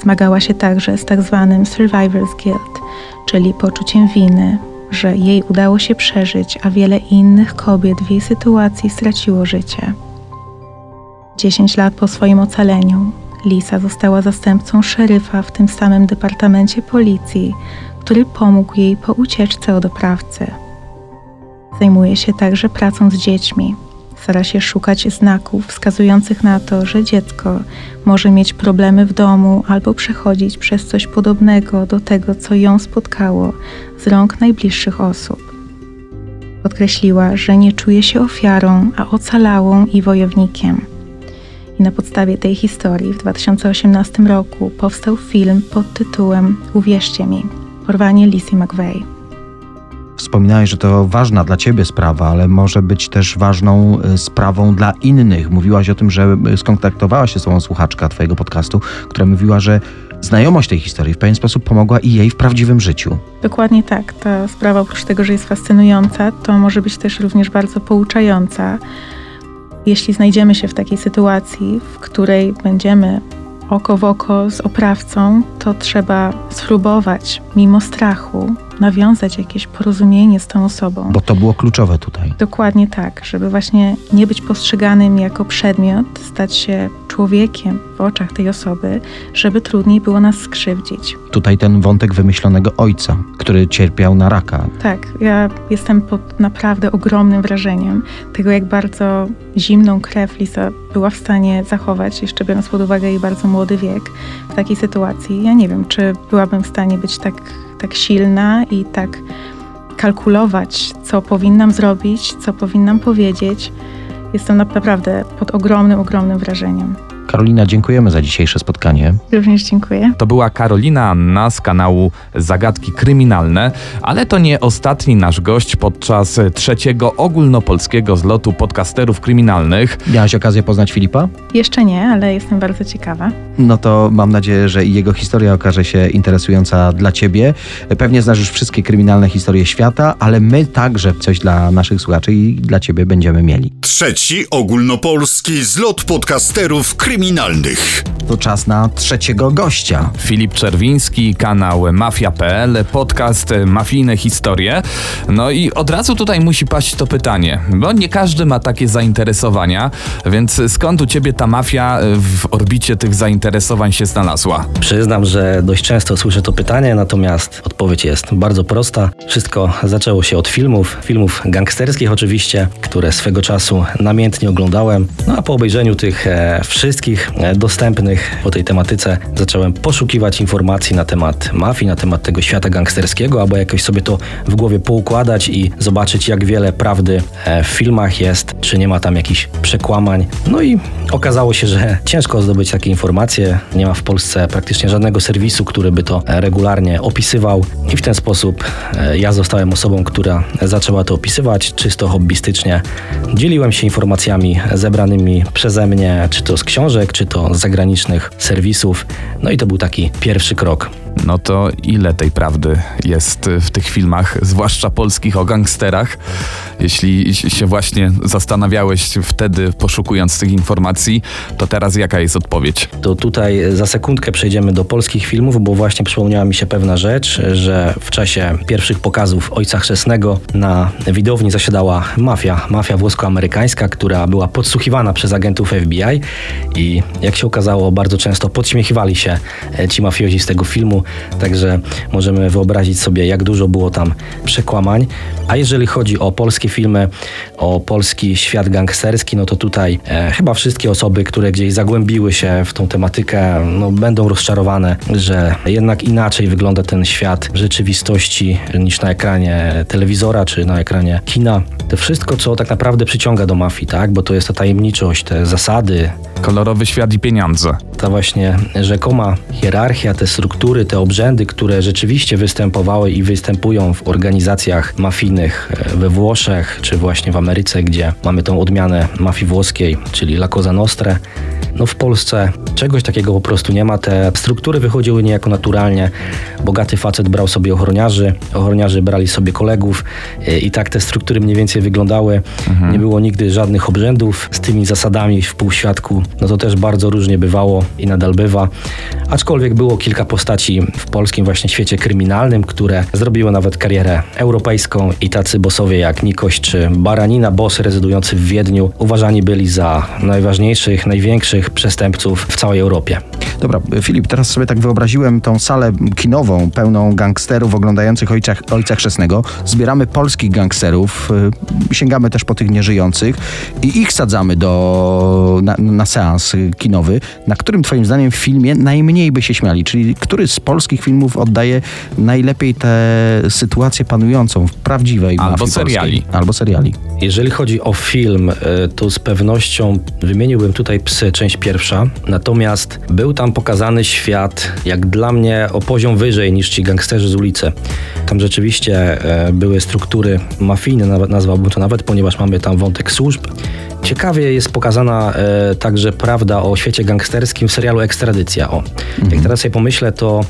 Zmagała się także z tak zwanym survivor's guilt, czyli poczuciem winy, że jej udało się przeżyć, a wiele innych kobiet w jej sytuacji straciło życie. Dziesięć lat po swoim ocaleniu Lisa została zastępcą szeryfa w tym samym departamencie policji, który pomógł jej po ucieczce od oprawcy. Zajmuje się także pracą z dziećmi. Stara się szukać znaków wskazujących na to, że dziecko może mieć problemy w domu albo przechodzić przez coś podobnego do tego, co ją spotkało z rąk najbliższych osób. Podkreśliła, że nie czuje się ofiarą, a ocalałą i wojownikiem. I na podstawie tej historii w 2018 roku powstał film pod tytułem Uwierzcie mi porwanie Lizzie McVeigh. Wspominałeś, że to ważna dla ciebie sprawa, ale może być też ważną y, sprawą dla innych. Mówiłaś o tym, że y, skontaktowała się z tobą słuchaczka twojego podcastu, która mówiła, że znajomość tej historii w pewien sposób pomogła i jej w prawdziwym życiu. Dokładnie tak. Ta sprawa oprócz tego, że jest fascynująca, to może być też również bardzo pouczająca. Jeśli znajdziemy się w takiej sytuacji, w której będziemy oko w oko z oprawcą, to trzeba spróbować mimo strachu nawiązać jakieś porozumienie z tą osobą. Bo to było kluczowe tutaj. Dokładnie tak, żeby właśnie nie być postrzeganym jako przedmiot, stać się człowiekiem w oczach tej osoby, żeby trudniej było nas skrzywdzić. Tutaj ten wątek wymyślonego ojca, który cierpiał na raka. Tak, ja jestem pod naprawdę ogromnym wrażeniem tego, jak bardzo zimną krew Lisa była w stanie zachować, jeszcze biorąc pod uwagę jej bardzo młody wiek w takiej sytuacji. Ja nie wiem, czy byłabym w stanie być tak, tak silna i tak kalkulować, co powinnam zrobić, co powinnam powiedzieć. Jestem naprawdę pod ogromnym, ogromnym wrażeniem. Karolina, dziękujemy za dzisiejsze spotkanie. Również dziękuję. To była Karolina Anna z kanału Zagadki Kryminalne, ale to nie ostatni nasz gość podczas trzeciego ogólnopolskiego zlotu podcasterów kryminalnych. Miałaś okazję poznać Filipa? Jeszcze nie, ale jestem bardzo ciekawa. No to mam nadzieję, że i jego historia okaże się interesująca dla ciebie. Pewnie znasz już wszystkie kryminalne historie świata, ale my także coś dla naszych słuchaczy i dla ciebie będziemy mieli. Trzeci ogólnopolski zlot podcasterów kryminalnych kryminalnych. To czas na trzeciego gościa. Filip Czerwiński, kanał Mafia.pl, podcast Mafijne Historie. No i od razu tutaj musi paść to pytanie, bo nie każdy ma takie zainteresowania, więc skąd u ciebie ta mafia w orbicie tych zainteresowań się znalazła? Przyznam, że dość często słyszę to pytanie, natomiast odpowiedź jest bardzo prosta. Wszystko zaczęło się od filmów, filmów gangsterskich oczywiście, które swego czasu namiętnie oglądałem. No a po obejrzeniu tych e, wszystkich e, dostępnych po tej tematyce zacząłem poszukiwać informacji na temat mafii, na temat tego świata gangsterskiego, aby jakoś sobie to w głowie poukładać i zobaczyć, jak wiele prawdy e, w filmach jest, czy nie ma tam jakichś przekłamań. No i okazało się, że ciężko zdobyć takie informacje. Nie ma w Polsce praktycznie żadnego serwisu, który by to e, regularnie opisywał i w ten sposób e, ja zostałem osobą, która zaczęła to opisywać czysto hobbystycznie. Dzieliłem się informacjami zebranymi przeze mnie, czy to z książek, czy to z zagranicznych serwisów. No i to był taki pierwszy krok. No to ile tej prawdy jest w tych filmach, zwłaszcza polskich o gangsterach? Jeśli się właśnie zastanawiałeś wtedy, poszukując tych informacji, to teraz jaka jest odpowiedź? To tutaj za sekundkę przejdziemy do polskich filmów, bo właśnie przypomniała mi się pewna rzecz, że w czasie pierwszych pokazów Ojca Chrzestnego na widowni zasiadała mafia, mafia włosko-amerykańska, która była podsłuchiwana przez agentów FBI i jak się okazało, bardzo często podśmiechiwali się e, ci mafiozi z tego filmu, także możemy wyobrazić sobie, jak dużo było tam przekłamań. A jeżeli chodzi o polskie filmy, o polski świat gangsterski, no to tutaj e, chyba wszystkie osoby, które gdzieś zagłębiły się w tą tematykę, no, będą rozczarowane, że jednak inaczej wygląda ten świat w rzeczywistości niż na ekranie telewizora czy na ekranie kina. To wszystko, co tak naprawdę przyciąga do mafii, tak? Bo to jest ta tajemniczość, te zasady, Kolorowy świat i pieniądze. ta właśnie rzekoma hierarchia, te struktury, te obrzędy, które rzeczywiście występowały i występują w organizacjach mafijnych e, we Włoszech, czy właśnie w Ameryce, gdzie mamy tą odmianę mafii włoskiej, czyli La Cosa Nostra. No w Polsce czegoś takiego po prostu nie ma. Te struktury wychodziły niejako naturalnie. Bogaty facet brał sobie ochroniarzy, ochroniarze brali sobie kolegów e, i tak te struktury mniej więcej wyglądały. Nie było nigdy żadnych obrzędów z tymi zasadami w półświadku. No to też bardzo różnie bywało i nadal bywa. Aczkolwiek było kilka postaci w polskim właśnie świecie kryminalnym, które zrobiły nawet karierę europejską i tacy bossowie jak Nikoś czy Baranina, boss rezydujący w Wiedniu, uważani byli za najważniejszych, największych największych przestępców w całej Europie. Dobra, Filip, teraz sobie tak wyobraziłem tą salę kinową pełną gangsterów oglądających Ojca, Ojca Chrzestnego. Zbieramy polskich gangsterów, y, sięgamy też po tych nieżyjących i ich sadzamy do, na, na seans kinowy. Na którym twoim zdaniem filmie najmniej by się śmiali? Czyli który z polskich filmów oddaje najlepiej tę sytuację panującą w prawdziwej Albo mafii seriali. Polskiej? Albo seriali. Jeżeli chodzi o film, y, to z pewnością wymieniłbym tutaj Psy, część pierwsza. Natomiast był tam pokazany świat, jak dla mnie, o poziom wyżej niż ci gangsterzy z ulicy. Tam rzeczywiście e, były struktury mafijne, nazwałbym to nawet, ponieważ mamy tam wątek służb. Ciekawie jest pokazana e, także prawda o świecie gangsterskim w serialu Ekstradycja. O. Jak teraz sobie pomyślę, to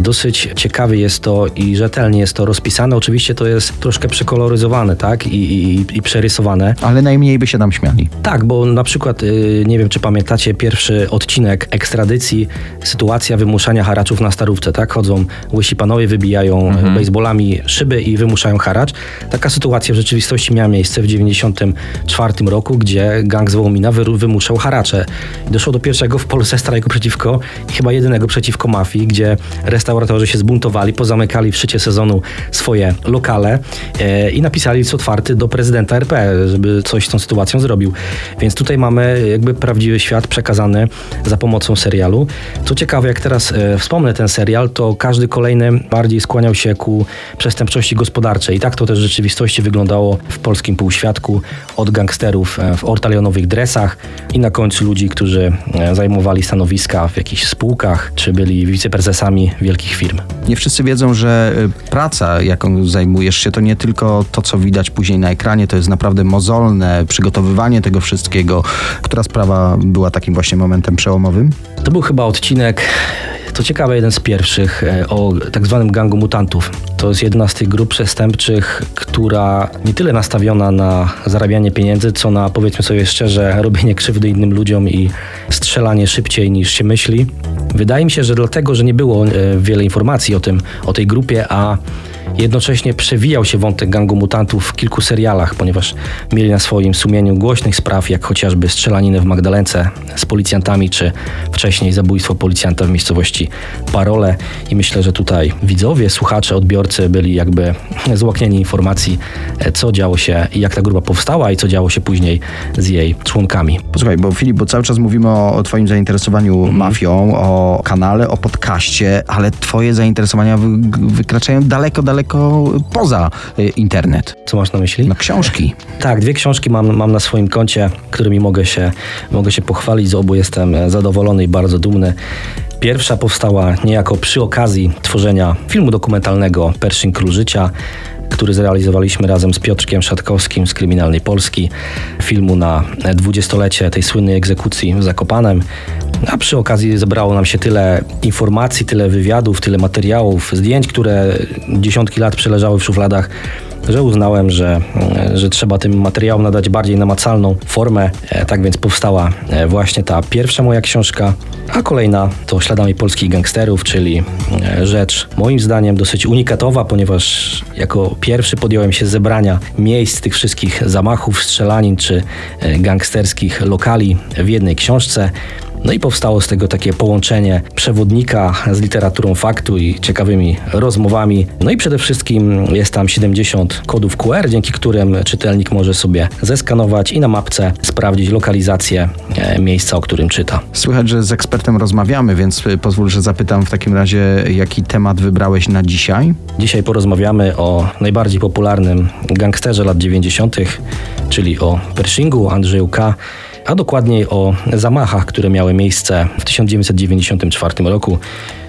dosyć ciekawie jest to i rzetelnie jest to rozpisane. Oczywiście to jest troszkę przekoloryzowane, tak? I, i, i przerysowane. Ale najmniej by się tam śmiali. Tak, bo na przykład, y, nie wiem czy pamiętacie pierwszy odcinek ekstradycji, sytuacja wymuszania haraczów na starówce, tak? Chodzą łysi panowie, wybijają mhm. baseballami szyby i wymuszają haracz. Taka sytuacja w rzeczywistości miała miejsce w 94 roku, gdzie gang z Wołomina wy, wymuszał haracze. Doszło do pierwszego w Polsce strajku przeciwko, chyba jedynego przeciwko mafii, gdzie restauratorzy się zbuntowali, pozamykali w szczycie sezonu swoje lokale e, i napisali list otwarty do prezydenta RP, żeby coś z tą sytuacją zrobił. Więc tutaj mamy jakby prawdziwy świat przekazany za pomocą serialu. Co ciekawe, jak teraz e, wspomnę ten serial, to każdy kolejny bardziej skłaniał się ku przestępczości gospodarczej. I tak to też w rzeczywistości wyglądało w polskim półświadku od gangsterów e, w ortalionowych dresach i na końcu ludzi, którzy e, zajmowali stanowiska w jakichś spółkach, czy byli wiceprezesami wielkich firm. Nie wszyscy wiedzą, że y, praca, jaką zajmujesz się, to nie tylko to, co widać później na ekranie, to jest naprawdę mozolne przygotowywanie tego wszystkiego. Która sprawa była takim właśnie momentem przełomowym? To był chyba odcinek, to ciekawe, jeden z pierwszych e, o tak zwanym gangu mutantów. To jest jedna z tych grup przestępczych, która nie tyle nastawiona na zarabianie pieniędzy, co na, powiedzmy sobie szczerze, robienie krzywdy innym ludziom i strzelanie szybciej niż się myśli. Wydaje mi się, że dlatego, że nie było e, wiele informacji o tym, o tej grupie, a Jednocześnie przewijał się wątek gangu mutantów w kilku serialach, ponieważ mieli na swoim sumieniu głośnych spraw, jak chociażby strzelaninę w Magdalence z policjantami, czy wcześniej zabójstwo policjanta w miejscowości Parole. I myślę, że tutaj widzowie, słuchacze, odbiorcy byli jakby złaknieni informacji, co działo się i jak ta grupa powstała i co działo się później z jej członkami. Posłuchaj, bo Filip, bo cały czas mówimy o, o twoim zainteresowaniu Mhm. mafią, o kanale, o podcaście, ale twoje zainteresowania wy, wykraczają daleko, daleko poza y, internet. Co masz na myśli? No książki. Tak, dwie książki mam, mam na swoim koncie, którymi mogę się, mogę się pochwalić. Z obu jestem e, zadowolony i bardzo dumny. Pierwsza powstała niejako przy okazji tworzenia filmu dokumentalnego Pershing Król Życia, który zrealizowaliśmy razem z Piotrkiem Szatkowskim z Kryminalnej Polski. Filmu na dwudziestolecie tej słynnej egzekucji w Zakopanem. A przy okazji zebrało nam się tyle informacji, tyle wywiadów, tyle materiałów, zdjęć, które dziesiątki lat przeleżały w szufladach że uznałem, że, że trzeba tym materiałom nadać bardziej namacalną formę. E, Tak więc powstała e, właśnie ta pierwsza moja książka, a kolejna to Śladami polskich gangsterów, czyli e, rzecz moim zdaniem dosyć unikatowa, ponieważ jako pierwszy podjąłem się zebrania miejsc tych wszystkich zamachów, strzelanin czy e, gangsterskich lokali w jednej książce. No i powstało z tego takie połączenie przewodnika z literaturą faktu i ciekawymi rozmowami. No i przede wszystkim jest tam 70 kodów QR, dzięki którym czytelnik może sobie zeskanować i na mapce sprawdzić lokalizację e, miejsca, o którym czyta. Słychać, że z ekspertem rozmawiamy, więc y, pozwól, że zapytam w takim razie, jaki temat wybrałeś na dzisiaj? Dzisiaj porozmawiamy o najbardziej popularnym gangsterze lat 90., czyli o Pershingu, Andrzeju K., a dokładniej o zamachach, które miały miejsce w 1994 roku,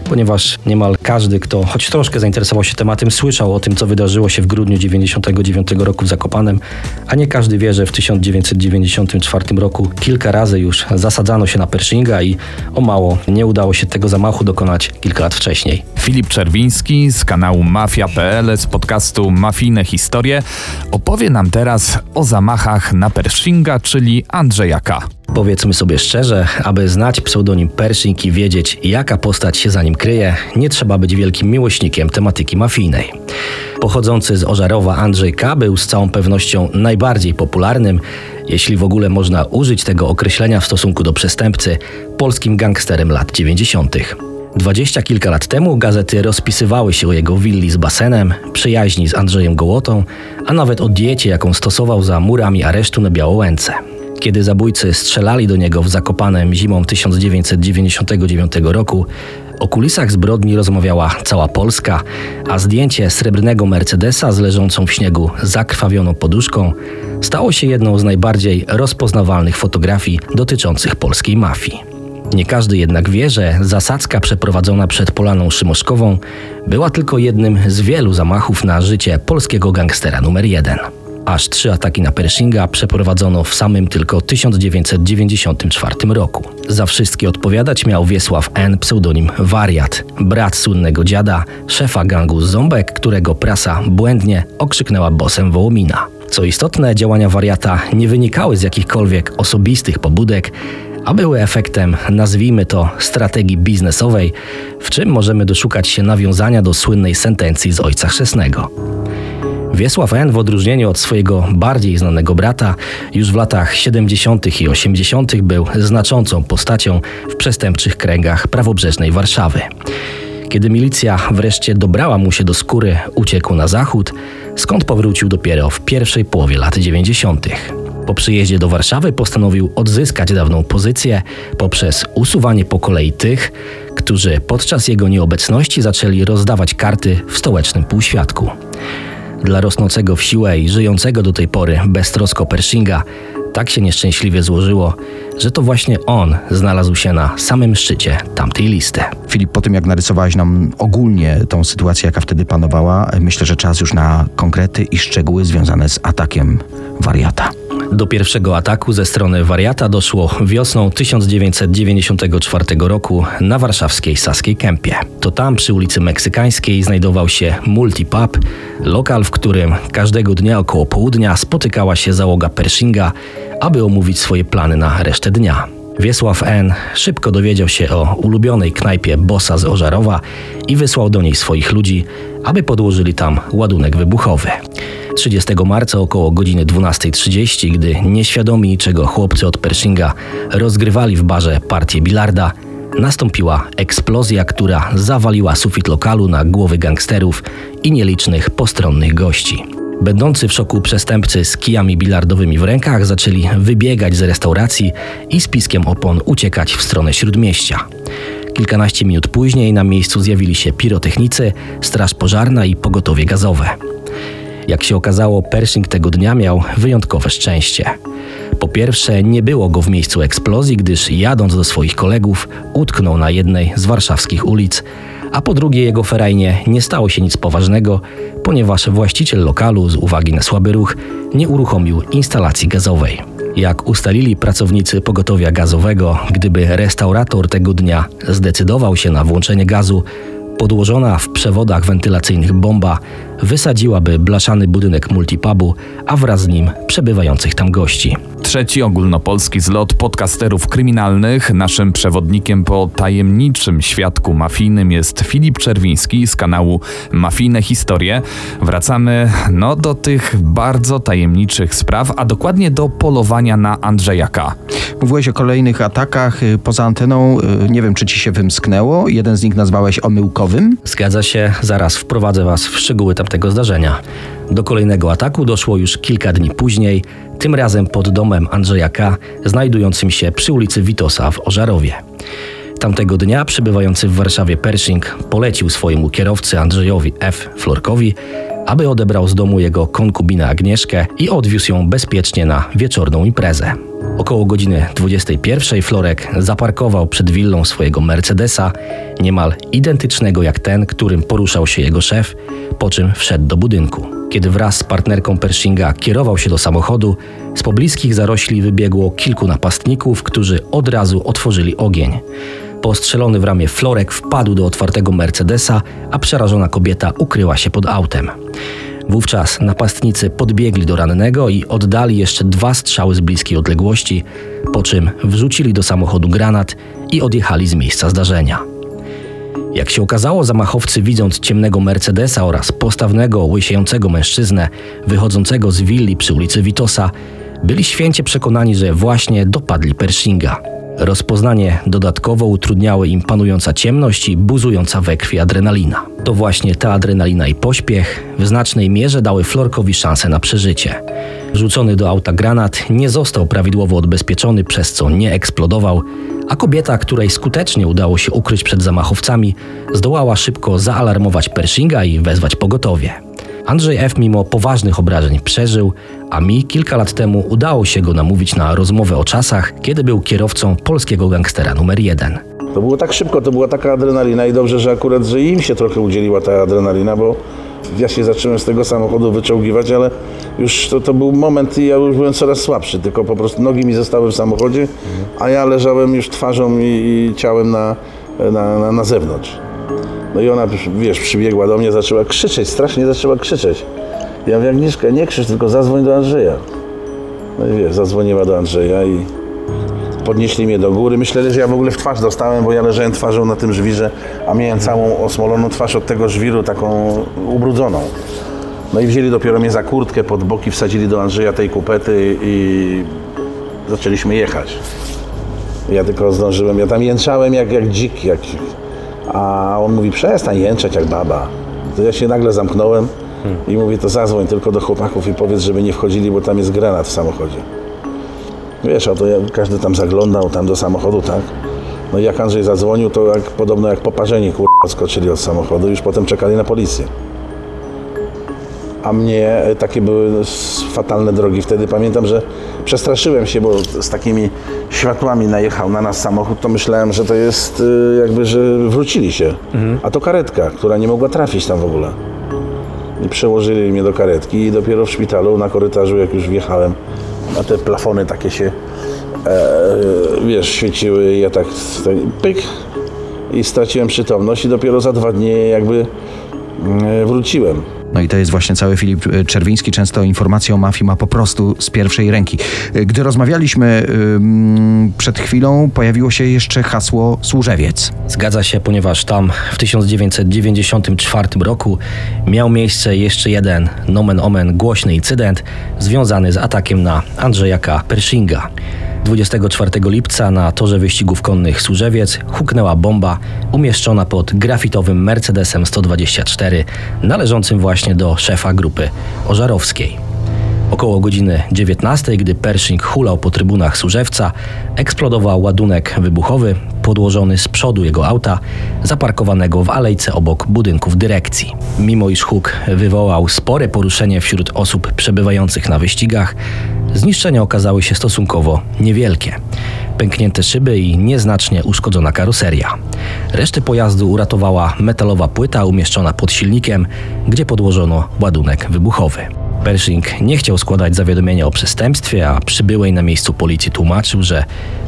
ponieważ niemal każdy, kto choć troszkę zainteresował się tematem, słyszał o tym, co wydarzyło się w grudniu 1999 roku w Zakopanem, a nie każdy wie, że w 1994 roku kilka razy już zasadzano się na Pershinga i o mało nie udało się tego zamachu dokonać kilka lat wcześniej. Filip Czerwiński z kanału Mafia.pl z podcastu Mafijne Historie opowie nam teraz o zamachach na Pershinga, czyli Andrzeja K. Powiedzmy sobie szczerze, aby znać pseudonim Pershing i wiedzieć, jaka postać się za nim kryje, nie trzeba być wielkim miłośnikiem tematyki mafijnej. Pochodzący z Ożarowa Andrzej K. był z całą pewnością najbardziej popularnym, jeśli w ogóle można użyć tego określenia w stosunku do przestępcy, polskim gangsterem lat 90. Dwadzieścia kilka lat temu gazety rozpisywały się o jego willi z basenem, przyjaźni z Andrzejem Gołotą, a nawet o diecie, jaką stosował za murami aresztu na Białołęce. Kiedy zabójcy strzelali do niego w Zakopanem zimą 1999 roku, o kulisach zbrodni rozmawiała cała Polska, a zdjęcie srebrnego Mercedesa z leżącą w śniegu zakrwawioną poduszką stało się jedną z najbardziej rozpoznawalnych fotografii dotyczących polskiej mafii. Nie każdy jednak wie, że zasadzka przeprowadzona przed Polaną Szymoszkową była tylko jednym z wielu zamachów na życie polskiego gangstera numer jeden. Aż trzy ataki na Pershinga przeprowadzono w samym tylko 1994 roku. Za wszystkie odpowiadać miał Wiesław N., pseudonim Wariat, brat słynnego dziada, szefa gangu Ząbek, którego prasa błędnie okrzyknęła bosem Wołomina. Co istotne, działania wariata nie wynikały z jakichkolwiek osobistych pobudek, a były efektem, nazwijmy to, strategii biznesowej, w czym możemy doszukać się nawiązania do słynnej sentencji z Ojca Chrzestnego. Wiesław N. w odróżnieniu od swojego bardziej znanego brata już w latach 70. i 80. był znaczącą postacią w przestępczych kręgach prawobrzeżnej Warszawy. Kiedy milicja wreszcie dobrała mu się do skóry, uciekł na zachód, skąd powrócił dopiero w pierwszej połowie lat 90. Po przyjeździe do Warszawy postanowił odzyskać dawną pozycję poprzez usuwanie po kolei tych, którzy podczas jego nieobecności zaczęli rozdawać karty w stołecznym półświadku. Dla rosnącego w siłę i żyjącego do tej pory beztrosko Pershinga tak się nieszczęśliwie złożyło, że to właśnie on znalazł się na samym szczycie tamtej listy. Filip, po tym jak narysowałeś nam ogólnie tą sytuację, jaka wtedy panowała, myślę, że czas już na konkrety i szczegóły związane z atakiem wariata. Do pierwszego ataku ze strony wariata doszło wiosną 1994 roku na warszawskiej Saskiej Kępie. To tam przy ulicy Meksykańskiej znajdował się Multipub, lokal, w którym każdego dnia około południa spotykała się załoga Pershinga, aby omówić swoje plany na resztę dnia. Wiesław N. szybko dowiedział się o ulubionej knajpie Bossa z Ożarowa i wysłał do niej swoich ludzi, aby podłożyli tam ładunek wybuchowy. 30 marca około godziny 12.30, gdy nieświadomi niczego chłopcy od Pershinga rozgrywali w barze partię bilarda, nastąpiła eksplozja, która zawaliła sufit lokalu na głowy gangsterów i nielicznych postronnych gości. Będący w szoku przestępcy z kijami bilardowymi w rękach zaczęli wybiegać z restauracji i z piskiem opon uciekać w stronę śródmieścia. Kilkanaście minut później na miejscu zjawili się pirotechnicy, straż pożarna i pogotowie gazowe. Jak się okazało, Pershing tego dnia miał wyjątkowe szczęście. Po pierwsze, nie było go w miejscu eksplozji, gdyż jadąc do swoich kolegów, utknął na jednej z warszawskich ulic, a po drugie jego ferajnie nie stało się nic poważnego, ponieważ właściciel lokalu z uwagi na słaby ruch nie uruchomił instalacji gazowej. Jak ustalili pracownicy pogotowia gazowego, gdyby restaurator tego dnia zdecydował się na włączenie gazu, podłożona w przewodach wentylacyjnych bomba wysadziłaby blaszany budynek multipubu, a wraz z nim przebywających tam gości. Trzeci ogólnopolski zlot podcasterów kryminalnych. Naszym przewodnikiem po tajemniczym świadku mafijnym jest Filip Czerwiński z kanału Mafijne Historie. Wracamy no, do tych bardzo tajemniczych spraw, a dokładnie do polowania na Andrzejaka. Mówiłeś o kolejnych atakach y, poza anteną. y, Nie wiem, czy ci się wymsknęło. Jeden z nich nazwałeś omyłkowym. Zgadza się, zaraz wprowadzę Was w szczegóły tamtego zdarzenia. Do kolejnego ataku doszło już kilka dni później, tym razem pod domem Andrzeja K., znajdującym się przy ulicy Witosa w Ożarowie. Tamtego dnia przybywający w Warszawie Pershing polecił swojemu kierowcy Andrzejowi F. Florkowi, aby odebrał z domu jego konkubinę Agnieszkę i odwiózł ją bezpiecznie na wieczorną imprezę. Około godziny 21 Florek zaparkował przed willą swojego Mercedesa, niemal identycznego jak ten, którym poruszał się jego szef, po czym wszedł do budynku. Kiedy wraz z partnerką Pershinga kierował się do samochodu, z pobliskich zarośli wybiegło kilku napastników, którzy od razu otworzyli ogień. Postrzelony w ramię Florek wpadł do otwartego Mercedesa, a przerażona kobieta ukryła się pod autem. Wówczas napastnicy podbiegli do rannego i oddali jeszcze dwa strzały z bliskiej odległości, po czym wrzucili do samochodu granat i odjechali z miejsca zdarzenia. Jak się okazało, zamachowcy widząc ciemnego Mercedesa oraz postawnego, łysiejącego mężczyznę wychodzącego z willi przy ulicy Witosa, byli święcie przekonani, że właśnie dopadli Pershinga. Rozpoznanie dodatkowo utrudniały im panująca ciemność i buzująca we krwi adrenalina. To właśnie ta adrenalina i pośpiech w znacznej mierze dały Florkowi szansę na przeżycie. Rzucony do auta granat nie został prawidłowo odbezpieczony, przez co nie eksplodował, a kobieta, której skutecznie udało się ukryć przed zamachowcami, zdołała szybko zaalarmować Pershinga i wezwać pogotowie. Andrzej F. mimo poważnych obrażeń przeżył, a mi kilka lat temu udało się go namówić na rozmowę o czasach, kiedy był kierowcą polskiego gangstera numer jeden. To było tak szybko, to była taka adrenalina i dobrze, że akurat, że im się trochę udzieliła ta adrenalina, bo ja się zacząłem z tego samochodu wyczołgiwać, ale już to, to był moment i ja już byłem coraz słabszy, tylko po prostu nogi mi zostały w samochodzie, a ja leżałem już twarzą i, i ciałem na, na, na, na zewnątrz. No i ona, wiesz, przybiegła do mnie, zaczęła krzyczeć, strasznie zaczęła krzyczeć. Ja mówię, Agnieszka, nie krzycz, tylko zadzwoń do Andrzeja. No i wiesz, zadzwoniła do Andrzeja i podnieśli mnie do góry. Myśleli, że ja w ogóle w twarz dostałem, bo ja leżałem twarzą na tym żwirze, a miałem całą osmoloną twarz od tego żwiru, taką ubrudzoną. No i wzięli dopiero mnie za kurtkę, pod boki wsadzili do Andrzeja tej kupety i zaczęliśmy jechać. Ja tylko zdążyłem, ja tam jęczałem jak, jak dzik, jak... a on mówi, przestań jęczeć jak baba. To ja się nagle zamknąłem i mówię, to zadzwoń tylko do chłopaków i powiedz, żeby nie wchodzili, bo tam jest granat w samochodzie. Wiesz, a to każdy tam zaglądał tam do samochodu, tak? No i jak Andrzej zadzwonił, to jak, podobno jak poparzeni kurwa skoczyli od samochodu, już potem czekali na policję. A mnie takie były fatalne drogi wtedy. Pamiętam, że przestraszyłem się, bo z takimi światłami najechał na nas samochód, to myślałem, że to jest y, jakby, że wrócili się. A to karetka, która nie mogła trafić tam w ogóle. I przełożyli mnie do karetki i dopiero w szpitalu na korytarzu, jak już wjechałem, a te plafony takie się, e, wiesz, świeciły ja tak, tak pyk i straciłem przytomność i dopiero za dwa dni jakby wróciłem. No i to jest właśnie cały Filip e, Czerwiński. Często informacje o mafii ma po prostu z pierwszej ręki. E, Gdy rozmawialiśmy przed chwilą, pojawiło się jeszcze hasło Służewiec. Zgadza się, ponieważ tam w 1994 roku miał miejsce jeszcze jeden nomen omen głośny incydent związany z atakiem na Andrzeja K. Pershinga. 24 lipca na torze wyścigów konnych Służewiec huknęła bomba umieszczona pod grafitowym Mercedesem 124 należącym właśnie do szefa grupy Ożarowskiej. Około godziny 19, gdy Pershing hulał po trybunach Służewca, eksplodował ładunek wybuchowy podłożony z przodu jego auta, zaparkowanego w alejce obok budynków dyrekcji. Mimo iż huk wywołał spore poruszenie wśród osób przebywających na wyścigach, zniszczenia okazały się stosunkowo niewielkie. Pęknięte szyby i nieznacznie uszkodzona karoseria. Resztę pojazdu uratowała metalowa płyta umieszczona pod silnikiem, gdzie podłożono ładunek wybuchowy. Pershing nie chciał składać zawiadomienia o przestępstwie, a przybyłej na miejscu policji tłumaczył, że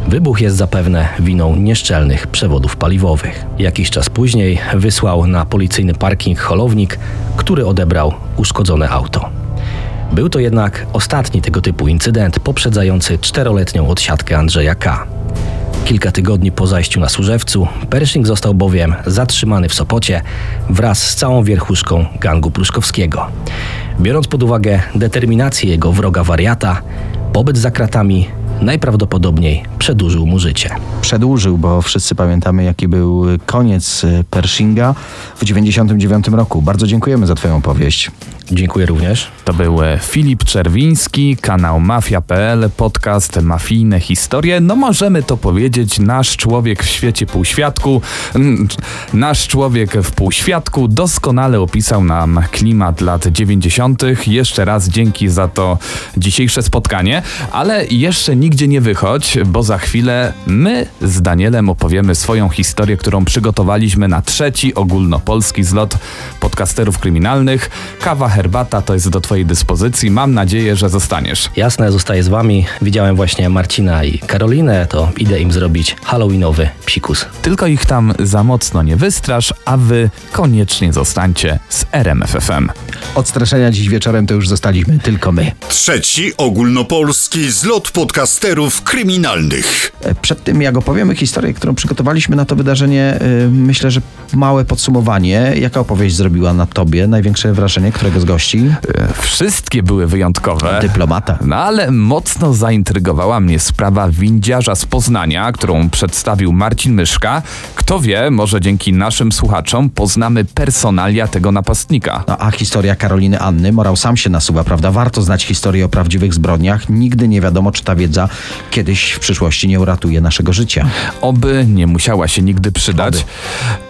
wybuch jest zapewne winą nieszczelnych przewodów paliwowych. Jakiś czas później wysłał na policyjny parking holownik, który odebrał uszkodzone auto. Był to jednak ostatni tego typu incydent poprzedzający czteroletnią odsiadkę Andrzeja K. Kilka tygodni po zajściu na Służewcu, Pershing został bowiem zatrzymany w Sopocie wraz z całą wierchuszką gangu pruszkowskiego. Biorąc pod uwagę determinację jego wroga wariata, pobyt za kratami najprawdopodobniej przedłużył mu życie. Przedłużył, bo wszyscy pamiętamy, jaki był koniec e, Pershinga w 99 roku. Bardzo dziękujemy za Twoją opowieść. Dziękuję również. To był e, Filip Czerwiński, kanał Mafia.pl, podcast Mafijne Historie. No możemy to powiedzieć, nasz człowiek w świecie półświadku, mm, nasz człowiek w półświadku doskonale opisał nam klimat lat 90. Jeszcze raz dzięki za to dzisiejsze spotkanie, ale jeszcze nikt nigdzie nie wychodź, bo za chwilę my z Danielem opowiemy swoją historię, którą przygotowaliśmy na trzeci ogólnopolski zlot podcasterów kryminalnych. Kawa, herbata to jest do Twojej dyspozycji. Mam nadzieję, że zostaniesz. Jasne, zostaję z wami. Widziałem właśnie Marcina i Karolinę, to idę im zrobić halloweenowy psikus. Tylko ich tam za mocno nie wystrasz, a Wy koniecznie zostańcie z RMFFM. Od straszenia dziś wieczorem to już zostaliśmy tylko my. Trzeci ogólnopolski zlot podcasterów kryminalnych. E, Przed tym, jak opowiemy historię, którą przygotowaliśmy na to wydarzenie, y, myślę, że małe podsumowanie. Jaka opowieść zrobiła na tobie największe wrażenie którego z gości? E, Wszystkie były wyjątkowe. Dyplomata. No ale mocno zaintrygowała mnie sprawa windziarza z Poznania, którą przedstawił Marcin Myszka. Kto wie, może dzięki naszym słuchaczom poznamy personalia tego napastnika. No, a historia Karoliny Anny, morał sam się nasuwa, prawda? Warto znać historię o prawdziwych zbrodniach. Nigdy nie wiadomo, czy ta wiedza kiedyś w przyszłości nie uratuje naszego życia. Oby nie musiała się nigdy przydać.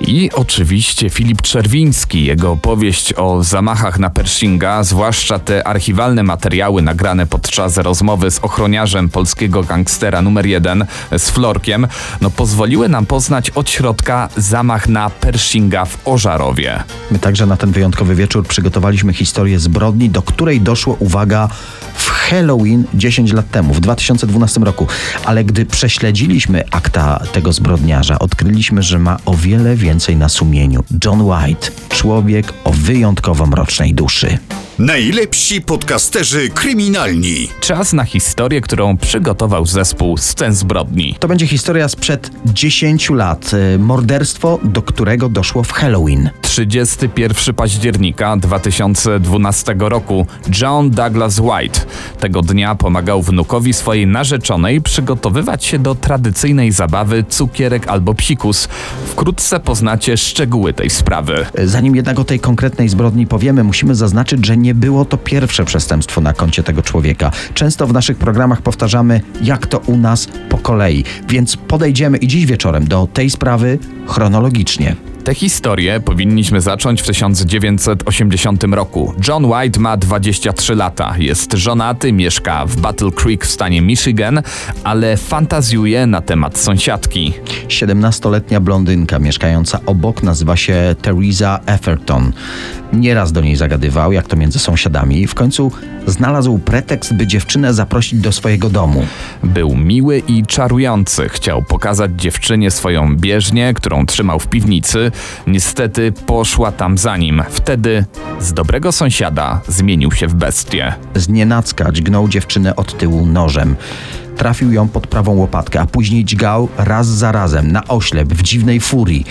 I oczywiście Filip Czerwiński, jego opowieść o zamachach na Pershinga, zwłaszcza te archiwalne materiały nagrane podczas rozmowy z ochroniarzem polskiego gangstera numer jeden, z Florkiem, no pozwoliły nam poznać od środka zamach na Pershinga w Ożarowie. My także na ten wyjątkowy wieczór przygotowaliśmy historię zbrodni, do której doszło, uwaga, w Halloween 10 lat temu, w 2012 roku. Ale gdy prześledziliśmy akta tego zbrodniarza, odkryliśmy, że ma o wiele więcej na sumieniu. John White, człowiek o wyjątkowo mrocznej duszy. Najlepsi podcasterzy kryminalni. Czas na historię, którą przygotował zespół Scen Zbrodni. To będzie historia sprzed 10 lat. e, Morderstwo, do którego doszło w Halloween. 31 października 2012 roku John Douglas White tego dnia pomagał wnukowi swojej narzeczonej przygotowywać się do tradycyjnej zabawy cukierek albo psikus. Wkrótce poznacie szczegóły tej sprawy. Zanim jednak o tej konkretnej zbrodni powiemy, musimy zaznaczyć, że nie było to pierwsze przestępstwo na koncie tego człowieka. Często w naszych programach powtarzamy, jak to u nas po kolei, więc podejdziemy i dziś wieczorem do tej sprawy chronologicznie. Tę historię powinniśmy zacząć w 1980 roku. John White ma 23 lata, jest żonaty, mieszka w Battle Creek w stanie Michigan, ale fantazjuje na temat sąsiadki. 17-letnia blondynka mieszkająca obok nazywa się Teresa Efferton. Nieraz do niej zagadywał, jak to między sąsiadami. W końcu znalazł pretekst, by dziewczynę zaprosić do swojego domu. Był miły i czarujący. Chciał pokazać dziewczynie swoją bieżnię, którą trzymał w piwnicy. Niestety poszła tam za nim. Wtedy z dobrego sąsiada zmienił się w bestię. Znienacka dźgnął dziewczynę od tyłu nożem. Trafił ją pod prawą łopatkę, a później dźgał raz za razem, na oślep, w dziwnej furii.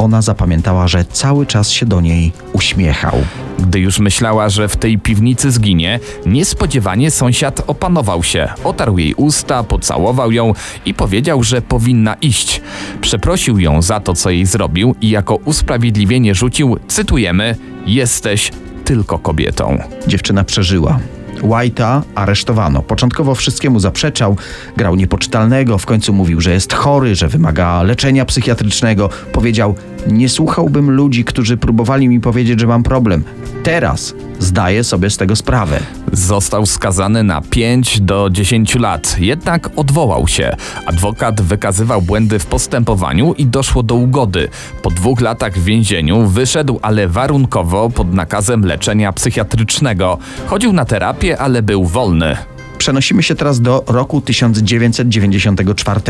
Ona zapamiętała, że cały czas się do niej uśmiechał. Gdy już myślała, że w tej piwnicy zginie, niespodziewanie sąsiad opanował się. Otarł jej usta, pocałował ją i powiedział, że powinna iść. Przeprosił ją za to, co jej zrobił i jako usprawiedliwienie rzucił, cytujemy, jesteś tylko kobietą. Dziewczyna przeżyła. White'a aresztowano. Początkowo wszystkiemu zaprzeczał, grał niepoczytalnego, w końcu mówił, że jest chory, że wymaga leczenia psychiatrycznego. Powiedział: Nie słuchałbym ludzi, którzy próbowali mi powiedzieć, że mam problem. Teraz zdaję sobie z tego sprawę. Został skazany na 5 do 10 lat, jednak odwołał się. Adwokat wykazywał błędy w postępowaniu i doszło do ugody. Po dwóch latach w więzieniu wyszedł, ale warunkowo pod nakazem leczenia psychiatrycznego. Chodził na terapię, ale był wolny. Przenosimy się teraz do roku 1994.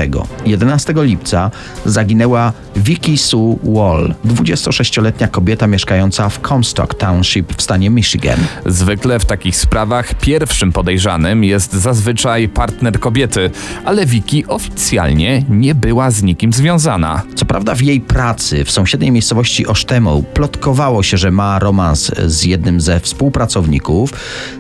11 lipca zaginęła Vicky Sue Wall, 26-letnia kobieta mieszkająca w Comstock Township w stanie Michigan. Zwykle w takich sprawach pierwszym podejrzanym jest zazwyczaj partner kobiety, ale Vicky oficjalnie nie była z nikim związana. Co prawda w jej pracy w sąsiedniej miejscowości Osztemo plotkowało się, że ma romans z jednym ze współpracowników,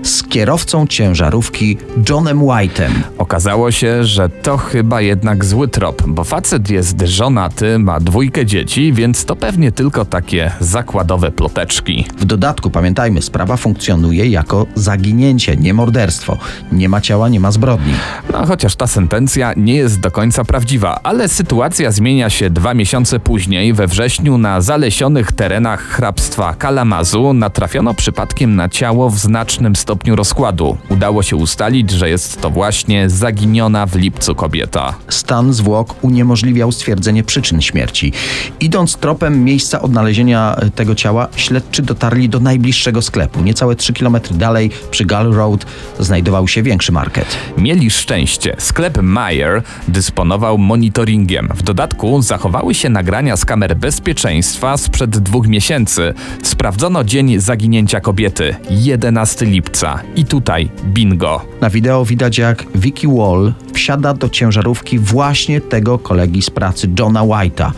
z kierowcą ciężarówki Johnem White'em. Okazało się, że to chyba jednak zły trop, bo facet jest żonaty, ma dwójkę dzieci, więc to pewnie tylko takie zakładowe ploteczki. W dodatku, pamiętajmy, sprawa funkcjonuje jako zaginięcie, nie morderstwo. Nie ma ciała, nie ma zbrodni. No chociaż ta sentencja nie jest do końca prawdziwa, ale sytuacja zmienia się dwa miesiące później. We wrześniu na zalesionych terenach hrabstwa Kalamazu natrafiono przypadkiem na ciało w znacznym stopniu rozkładu. Udało się ustalić, że jest to właśnie zaginiona w lipcu kobieta. Stan zwłok uniemożliwiał stwierdzenie przyczyn śmierci. Idąc tropem miejsca odnalezienia tego ciała, śledczy dotarli do najbliższego sklepu. Niecałe 3 km dalej, przy Gull Road, znajdował się większy market. Mieli szczęście. Sklep Meyer dysponował monitoringiem. W dodatku zachowały się nagrania z kamer bezpieczeństwa sprzed dwóch miesięcy. Sprawdzono dzień zaginięcia kobiety 11 lipca. I tutaj bingo. Na wideo widać, jak Vicky Wall wsiada do ciężarówki właśnie tego kolegi z pracy, Johna White'a.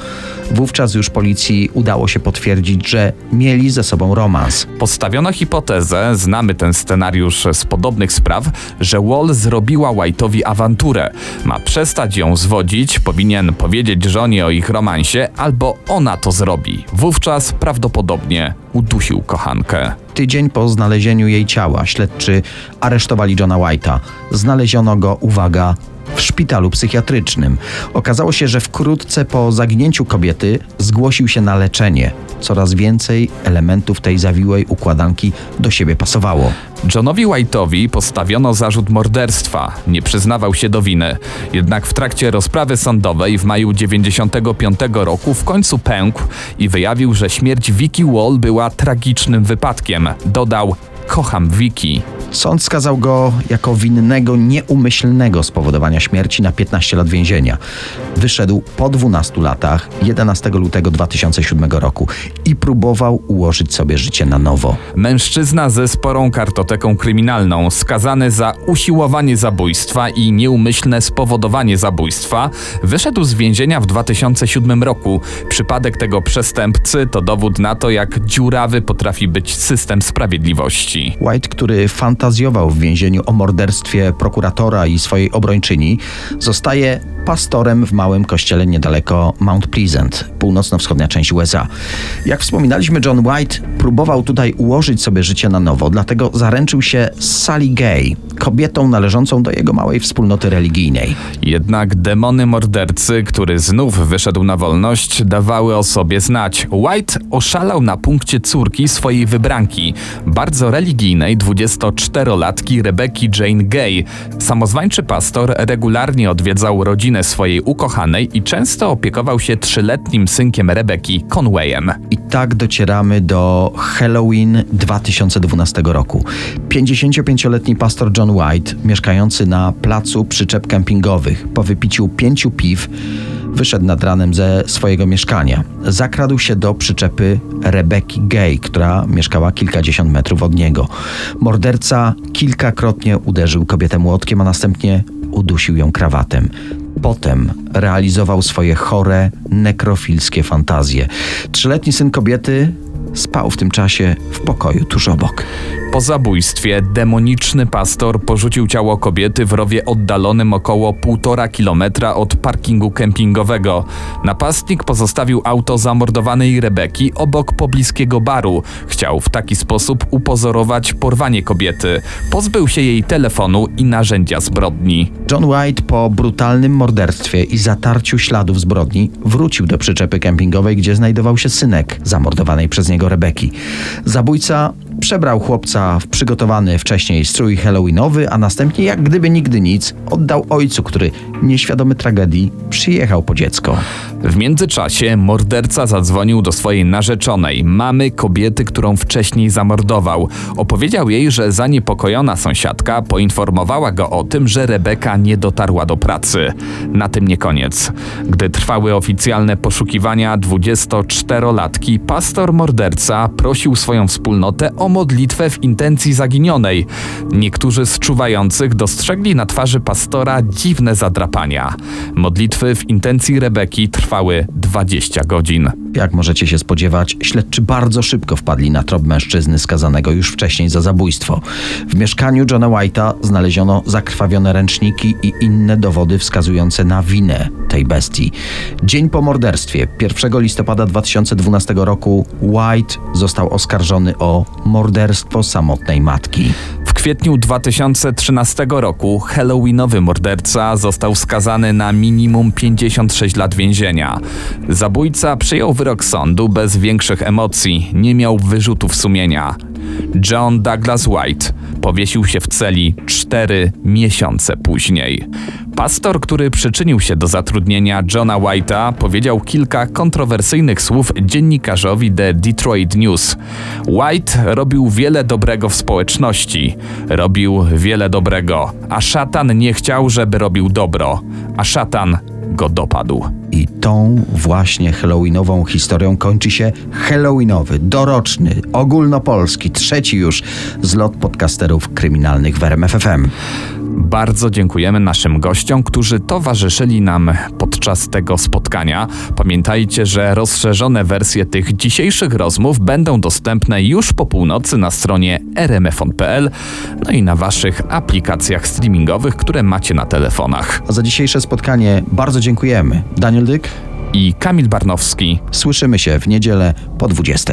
Wówczas już policji udało się potwierdzić, że mieli ze sobą romans. Postawiono hipotezę, znamy ten scenariusz z podobnych spraw, że Wall zrobiła White'owi awanturę. Ma przestać ją zwodzić, powinien powiedzieć żonie o ich romansie, albo ona to zrobi. Wówczas prawdopodobnie udusił kochankę. Tydzień po znalezieniu jej ciała śledczy aresztowali Johna White'a. Znaleziono go, uwaga, w szpitalu psychiatrycznym. Okazało się, że wkrótce po zaginięciu kobiety zgłosił się na leczenie. Coraz więcej elementów tej zawiłej układanki do siebie pasowało. Johnowi White'owi postawiono zarzut morderstwa. Nie przyznawał się do winy. Jednak w trakcie rozprawy sądowej w maju 95 roku w końcu pękł i wyjawił, że śmierć Vicky Wall była tragicznym wypadkiem. Dodał: Kocham Vicky. Sąd skazał go jako winnego nieumyślnego spowodowania śmierci na 15 lat więzienia. Wyszedł po 12 latach 11 lutego 2007 roku i próbował ułożyć sobie życie na nowo. Mężczyzna ze sporą kartoteką kryminalną, skazany za usiłowanie zabójstwa i nieumyślne spowodowanie zabójstwa, wyszedł z więzienia w 2007 roku. Przypadek tego przestępcy to dowód na to, jak dziurawy potrafi być system sprawiedliwości. White, który fantazjował w więzieniu o morderstwie prokuratora i swojej obrończyni, zostaje pastorem w małym kościele niedaleko Mount Pleasant, północno-wschodnia część USA. Jak wspominaliśmy, John White próbował tutaj ułożyć sobie życie na nowo, dlatego zaręczył się z Sally Gay, kobietą należącą do jego małej wspólnoty religijnej. Jednak demony mordercy, który znów wyszedł na wolność, dawały o sobie znać. White oszalał na punkcie córki swojej wybranki, bardzo religijnej 24-latki Rebeki Jane Gay. Samozwańczy pastor regularnie odwiedzał rodzinę swojej ukochanej i często opiekował się trzyletnim synkiem Rebeki, Conwayem. I tak docieramy do Halloween 2012 roku. 55-letni pastor John White, mieszkający na placu przyczep kempingowych, po wypiciu pięciu piw, wyszedł nad ranem ze swojego mieszkania. Zakradł się do przyczepy Rebeki Gay, która mieszkała kilkadziesiąt metrów od niego. Morderca kilkakrotnie uderzył kobietę młotkiem, a następnie udusił ją krawatem. Potem realizował swoje chore, nekrofilskie fantazje. Trzyletni syn kobiety spał w tym czasie w pokoju tuż obok. Po zabójstwie demoniczny pastor porzucił ciało kobiety w rowie oddalonym około 1,5 kilometra od parkingu kempingowego. Napastnik pozostawił auto zamordowanej Rebeki obok pobliskiego baru. Chciał w taki sposób upozorować porwanie kobiety. Pozbył się jej telefonu i narzędzia zbrodni. John White po brutalnym morderstwie i zatarciu śladów zbrodni wrócił do przyczepy kempingowej, gdzie znajdował się synek zamordowanej przez niego Rebeki. Zabójca przebrał chłopca w przygotowany wcześniej strój halloweenowy, a następnie, jak gdyby nigdy nic, oddał ojcu, który nieświadomy tragedii przyjechał po dziecko. W międzyczasie morderca zadzwonił do swojej narzeczonej, mamy kobiety, którą wcześniej zamordował. Opowiedział jej, że zaniepokojona sąsiadka poinformowała go o tym, że Rebeka nie dotarła do pracy. Na tym nie koniec. Gdy trwały oficjalne poszukiwania 24-latki, pastor morderca prosił swoją wspólnotę o modlitwę w intencji zaginionej. Niektórzy z czuwających dostrzegli na twarzy pastora dziwne zadrapania. Modlitwy w intencji Rebeki trwały 20 godzin. Jak możecie się spodziewać, śledczy bardzo szybko wpadli na trop mężczyzny skazanego już wcześniej za zabójstwo. W mieszkaniu Johna White'a znaleziono zakrwawione ręczniki i inne dowody wskazujące na winę tej bestii. Dzień po morderstwie, 1 listopada 2012 roku, White został oskarżony o morderstwo samotnej matki. Kwietniu 2013 roku halloweenowy morderca został skazany na minimum 56 lat więzienia. Zabójca przyjął wyrok sądu bez większych emocji, nie miał wyrzutów sumienia. John Douglas White powiesił się w celi cztery miesiące później. Pastor, który przyczynił się do zatrudnienia Johna White'a, powiedział kilka kontrowersyjnych słów dziennikarzowi The Detroit News. White robił wiele dobrego w społeczności, robił wiele dobrego, a szatan nie chciał, żeby robił dobro, a szatan go dopadł. I tą właśnie halloweenową historią kończy się halloweenowy, doroczny, ogólnopolski, trzeci już zlot podcasterów kryminalnych w RMFFM. Bardzo dziękujemy naszym gościom, którzy towarzyszyli nam podczas tego spotkania. Pamiętajcie, że rozszerzone wersje tych dzisiejszych rozmów będą dostępne już po północy na stronie rmfon.pl, no i na waszych aplikacjach streamingowych, które macie na telefonach. Za dzisiejsze spotkanie bardzo dziękujemy. Daniel Dyk, I Kamil Barnowski słyszymy się w niedzielę po 20.